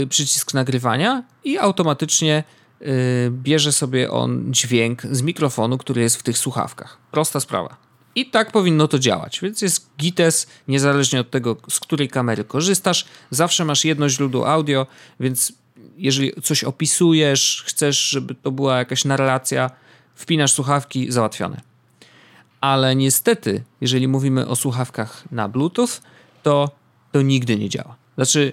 y, przycisk nagrywania i automatycznie y, bierze sobie on dźwięk z mikrofonu, który jest w tych słuchawkach. Prosta sprawa. I tak powinno to działać. Więc jest GITES, niezależnie od tego, z której kamery korzystasz. Zawsze masz jedno źródło audio, więc jeżeli coś opisujesz, chcesz, żeby to była jakaś narracja, wpinasz słuchawki, załatwione. Ale niestety, jeżeli mówimy o słuchawkach na Bluetooth, to to nigdy nie działa. Znaczy,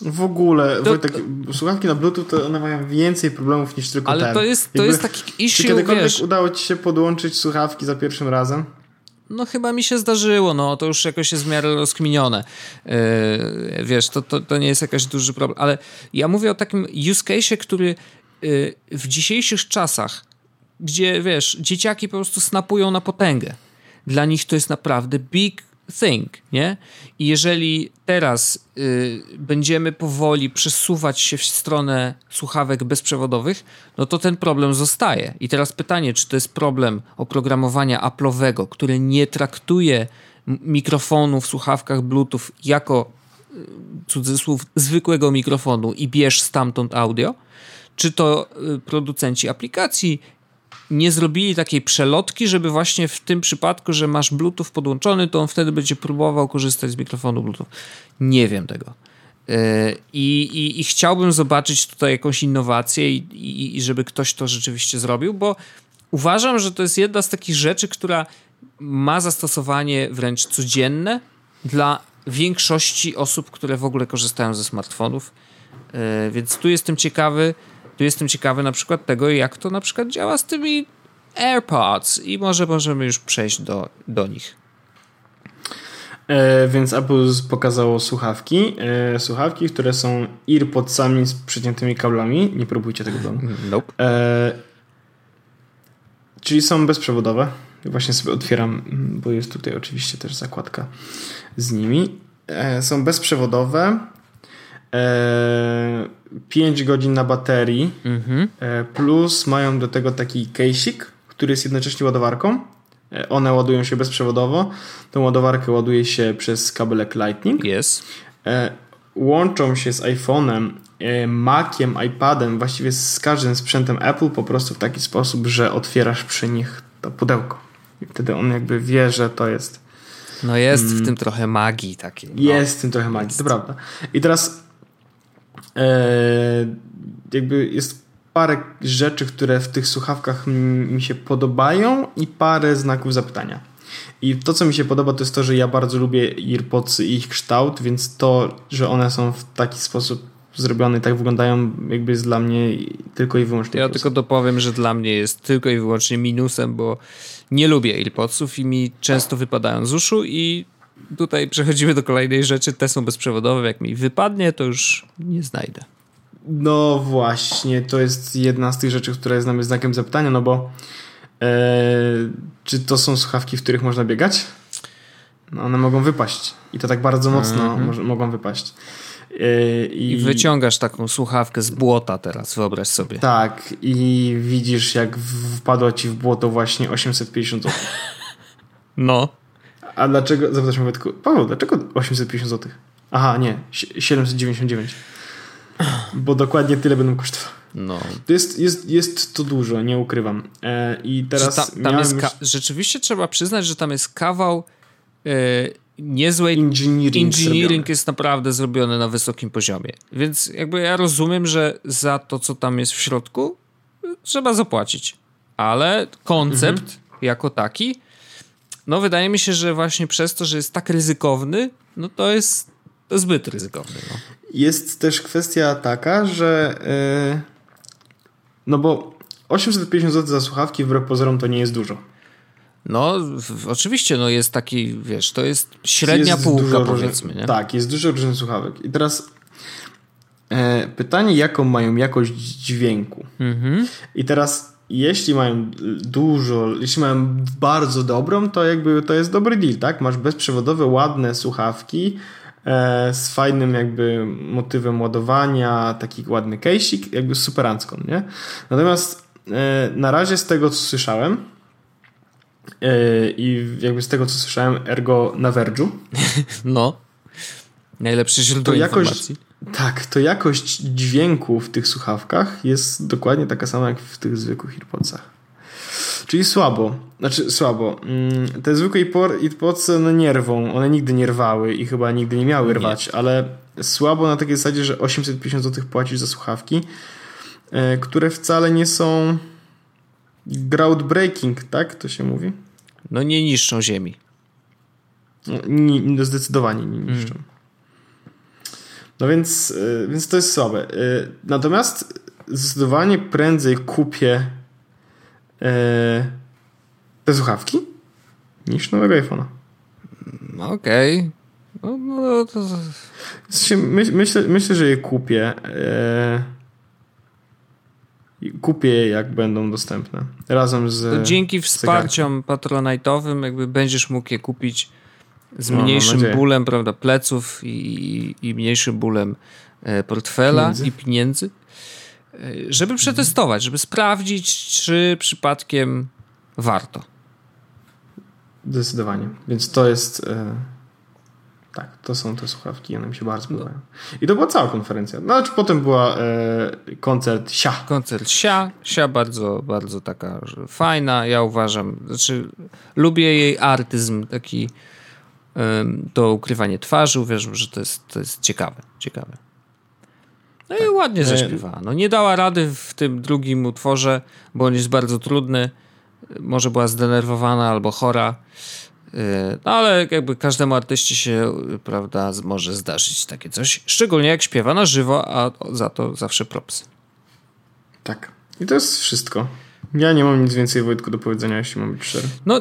w ogóle, to, Wojtek, słuchawki na Bluetooth to one mają więcej problemów niż tylko ale ten. Ale to jest, to Jakby, jest taki issue, Czy kiedykolwiek wiesz, udało ci się podłączyć słuchawki za pierwszym razem? No chyba mi się zdarzyło, no to już jakoś jest w miarę rozkminione. Yy, wiesz, to, to, to nie jest jakiś duży problem, ale ja mówię o takim use case, który yy, w dzisiejszych czasach, gdzie wiesz, dzieciaki po prostu snapują na potęgę. Dla nich to jest naprawdę big thing, nie? I jeżeli teraz y, będziemy powoli przesuwać się w stronę słuchawek bezprzewodowych, no to ten problem zostaje. I teraz pytanie, czy to jest problem oprogramowania Apple'owego, które nie traktuje mikrofonu w słuchawkach Bluetooth jako y, cudzysłów zwykłego mikrofonu i bierz stamtąd audio, czy to y, producenci aplikacji nie zrobili takiej przelotki, żeby właśnie w tym przypadku, że masz Bluetooth podłączony, to on wtedy będzie próbował korzystać z mikrofonu Bluetooth. Nie wiem tego. E, I, i, i chciałbym zobaczyć tutaj jakąś innowację i, i, i żeby ktoś to rzeczywiście zrobił, bo uważam, że to jest jedna z takich rzeczy, która ma zastosowanie wręcz codzienne dla większości osób, które w ogóle korzystają ze smartfonów. E, więc tu jestem ciekawy, tu jestem ciekawy na przykład tego, jak to na przykład działa z tymi AirPods i może możemy już przejść do, do nich. E, więc Apple pokazało słuchawki. E, słuchawki, które są earpodsami z przeciętymi kablami. Nie próbujcie tego domu. Nope. E, czyli są bezprzewodowe. Właśnie sobie otwieram, bo jest tutaj oczywiście też zakładka z nimi. E, są bezprzewodowe. 5 e, godzin na baterii, mhm. E, plus mają do tego taki case'ik, który jest jednocześnie ładowarką. E, one ładują się bezprzewodowo. Tą ładowarkę ładuje się przez kabelek Lightning. Yes. łączą się z iPhone'em, Maciem, iPadem, właściwie z każdym sprzętem Apple po prostu w taki sposób, że otwierasz przy nich to pudełko. I wtedy on jakby wie, że to jest. No jest mm, w tym trochę magii takiej. No. Jest w tym trochę magii, jest. to prawda. I teraz jakby jest parę rzeczy, które w tych słuchawkach mi się podobają i parę znaków zapytania. I to, co mi się podoba, to jest to, że ja bardzo lubię AirPodsy i ich kształt, więc to, że one są w taki sposób zrobione i tak wyglądają, jakby jest dla mnie tylko i wyłącznie. Ja plus. tylko dopowiem, że dla mnie jest tylko i wyłącznie minusem, bo nie lubię AirPodsów i mi często wypadają z uszu i tutaj przechodzimy do kolejnej rzeczy. Te są bezprzewodowe. Jak mi wypadnie, to już nie znajdę. No właśnie, to jest jedna z tych rzeczy, która jest dla mnie znakiem zapytania, no bo Eee, czy to są słuchawki, w których można biegać? No one mogą wypaść. I to tak bardzo mocno mm -hmm. mogą wypaść. Eee, I... I... wyciągasz taką słuchawkę z błota teraz, wyobraź sobie. Tak, i widzisz, jak wpadło ci w błoto właśnie 850 zł. No. A dlaczego, zapytasz mnie tylko, Paweł, dlaczego 850 zł? Aha, nie, 799. Bo dokładnie tyle będą kosztowały. No. Jest, jest, jest to dużo, nie ukrywam. E, I teraz. Ta, tam jest. Rzeczywiście trzeba przyznać, że tam jest kawał e, niezłej. Engineering, engineering jest naprawdę zrobiony na wysokim poziomie. Więc jakby ja rozumiem, że za to, co tam jest w środku, trzeba zapłacić. Ale koncept mhm. jako taki, no wydaje mi się, że właśnie przez to, że jest tak ryzykowny, no to jest zbyt ryzykowny. No. Jest też kwestia taka, że. Yy no bo 850 zł za słuchawki wbrew pozorom to nie jest dużo. No, w, oczywiście, no jest taki, wiesz, to jest średnia jest półka, powiedzmy, nie? Tak, jest dużo różnych słuchawek. I teraz e, pytanie, jaką mają jakość dźwięku. Mhm. I teraz, jeśli mają dużo, jeśli mają bardzo dobrą, to jakby to jest dobry deal, tak? Masz bezprzewodowe, ładne słuchawki, E, z fajnym jakby motywem ładowania, taki ładny case'ik, jakby superancką, nie? Natomiast e, na razie z tego, co słyszałem e, i jakby z tego, co słyszałem ergo na Verge'u. No. Najlepsze źródło to informacji. Tak, to jakość dźwięku w tych słuchawkach jest dokładnie taka sama jak w tych zwykłych AirPodsach. Czyli słabo. Znaczy słabo. Mm, te zwykłe iPodsy no nie rwą. One nigdy nie rwały i chyba nigdy nie miały rwać, nie. ale słabo na takiej zasadzie, że 850 zł płacisz za słuchawki, e, które wcale nie są groundbreaking, tak to się mówi? No nie niszczą ziemi. No, nie, no zdecydowanie nie niszczą. Mm. No więc, e, więc to jest słabe. E, natomiast zdecydowanie prędzej kupię e, te słuchawki niż nowego iPhone'a. Okej. Okay. No, no, to... My, myślę, myślę, że je kupię. Kupię je, jak będą dostępne. Razem z. To dzięki wsparciom patronajtowym, jakby będziesz mógł je kupić z no, mniejszym no, bólem prawda, pleców i, i mniejszym bólem e, portfela pieniędzy. i pieniędzy żeby przetestować, żeby sprawdzić, czy przypadkiem warto. Zdecydowanie. Więc to jest. E, tak, to są te słuchawki, one mi się bardzo podobają. I to była cała konferencja. No, czy potem była e, koncert Sia. Koncert Sia. Sia bardzo, bardzo taka fajna. Ja uważam, znaczy lubię jej artyzm, taki e, to ukrywanie twarzy. Uważam, że to jest, to jest ciekawe. ciekawe. No tak. i ładnie e, zaśpiewała. No nie dała rady w tym drugim utworze, bo on jest bardzo trudny. Może była zdenerwowana albo chora. E, no ale jakby każdemu artyście się, prawda, może zdarzyć takie coś. Szczególnie jak śpiewa na żywo, a za to zawsze props. Tak. I to jest wszystko. Ja nie mam nic więcej, Wojtku, do powiedzenia, jeśli mam być szczery. No,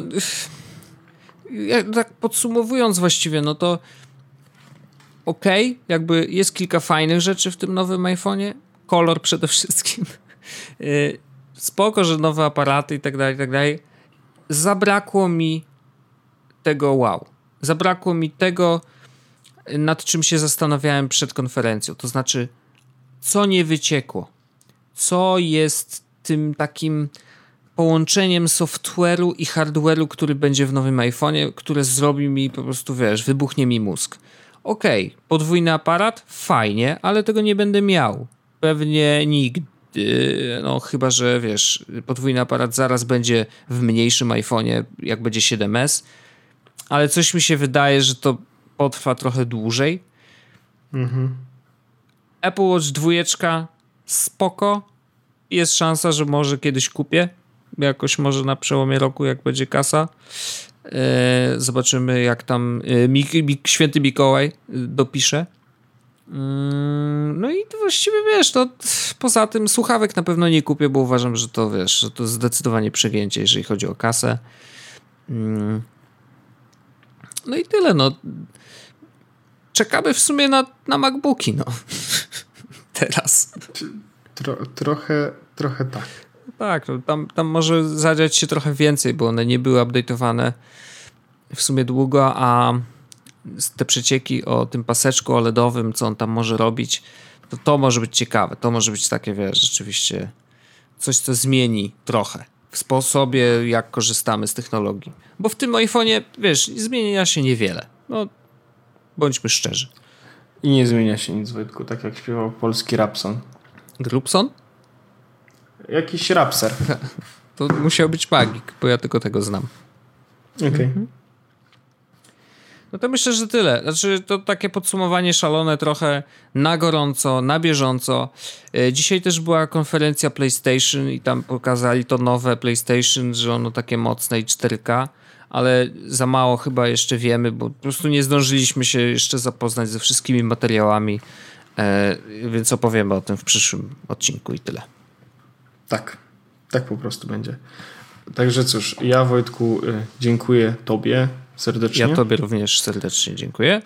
tak podsumowując właściwie, no to ok, jakby jest kilka fajnych rzeczy w tym nowym iPhone'ie. Kolor przede wszystkim. Y, spoko, że nowe aparaty i tak dalej, i tak dalej. Zabrakło mi tego wow. Zabrakło mi tego, nad czym się zastanawiałem przed konferencją. To znaczy, co nie wyciekło. Co jest tym takim połączeniem software'u i hardware'u, który będzie w nowym iPhone'ie, które zrobi mi po prostu, wiesz, wybuchnie mi mózg okej, okay, podwójny aparat, fajnie, ale tego nie będę miał. Pewnie nigdy. No, chyba że wiesz, podwójny aparat zaraz będzie w mniejszym iPhone'ie, jak będzie 7S, ale coś mi się wydaje, że to potrwa trochę dłużej. Mhm. Apple Watch 2 spoko. Jest szansa, że może kiedyś kupię. Jakoś może na przełomie roku, jak będzie kasa. E, zobaczymy, jak tam e, Mik Mik święty Mikołaj e, dopisze. Mm, no i właściwie wiesz, to poza tym słuchawek na pewno nie kupię, bo uważam, że to wiesz, że to zdecydowanie przegięcie, jeżeli chodzi o kasę. Mm. No i tyle, no. Czekamy w sumie na, na MacBooki, no. Teraz. Tro, trochę, trochę tak. Tak, no tam, tam może zadziać się trochę więcej, bo one nie były update'owane w sumie długo, a te przecieki o tym paseczku OLEDowym, co on tam może robić, to to może być ciekawe. To może być takie, wiesz, rzeczywiście coś, co zmieni trochę w sposobie, jak korzystamy z technologii. Bo w tym iPhone'ie, wiesz, zmienia się niewiele. No, bądźmy szczerzy. I nie zmienia się nic, Wojtku, tak jak śpiewał polski Rapson. Grubson? Jakiś rapser. To musiał być magik, bo ja tylko tego znam. Okej. Okay. Mhm. No to myślę, że tyle. Znaczy, to takie podsumowanie szalone trochę na gorąco, na bieżąco. E, dzisiaj też była konferencja PlayStation i tam pokazali to nowe PlayStation, że ono takie mocne i 4K, ale za mało chyba jeszcze wiemy, bo po prostu nie zdążyliśmy się jeszcze zapoznać ze wszystkimi materiałami, e, więc opowiemy o tym w przyszłym odcinku i tyle. Tak, tak po prostu będzie. Także cóż, ja Wojtku y, dziękuję Tobie serdecznie. Ja Tobie również serdecznie dziękuję.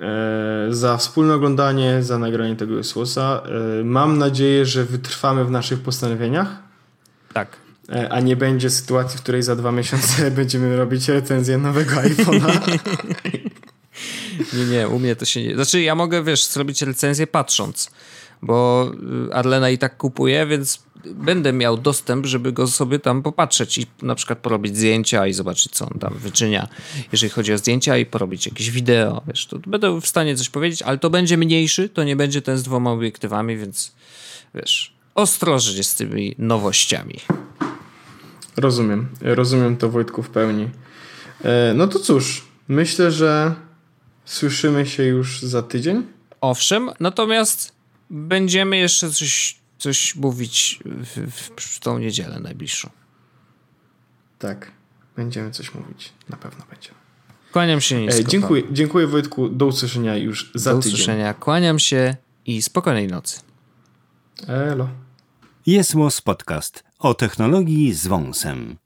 E, za wspólne oglądanie, za nagranie tego słosa. E, mam nadzieję, że wytrwamy w naszych postanowieniach. Tak. E, a nie będzie sytuacji, w której za dwa miesiące będziemy robić recenzję nowego iPhone'a. nie, nie, u mnie to się nie. Znaczy, ja mogę, wiesz, zrobić recenzję patrząc, bo y, Arlena i tak kupuje, więc będę miał dostęp, żeby go sobie tam popatrzeć i na przykład porobić zdjęcia i zobaczyć, co on tam wyczynia, jeżeli chodzi o zdjęcia i porobić jakieś wideo, wiesz, to będę w stanie coś powiedzieć, ale to będzie mniejszy, to nie będzie ten z dwoma obiektywami, więc wiesz, ostrożnie z tymi nowościami. Rozumiem, rozumiem to Wojtku w pełni. E, no to cóż, myślę, że słyszymy się już za tydzień. Owszem, natomiast będziemy jeszcze coś coś mówić w, w, w tą niedzielę najbliższą. Tak, będziemy coś mówić. Na pewno będziemy. Kłaniam się nisko. E, dziękuję, dziękuję Wojtku. Do usłyszenia już za Do tydzień. Do usłyszenia. Kłaniam się i spokojnej nocy. Elo. Jest Podcast o technologii z wąsem.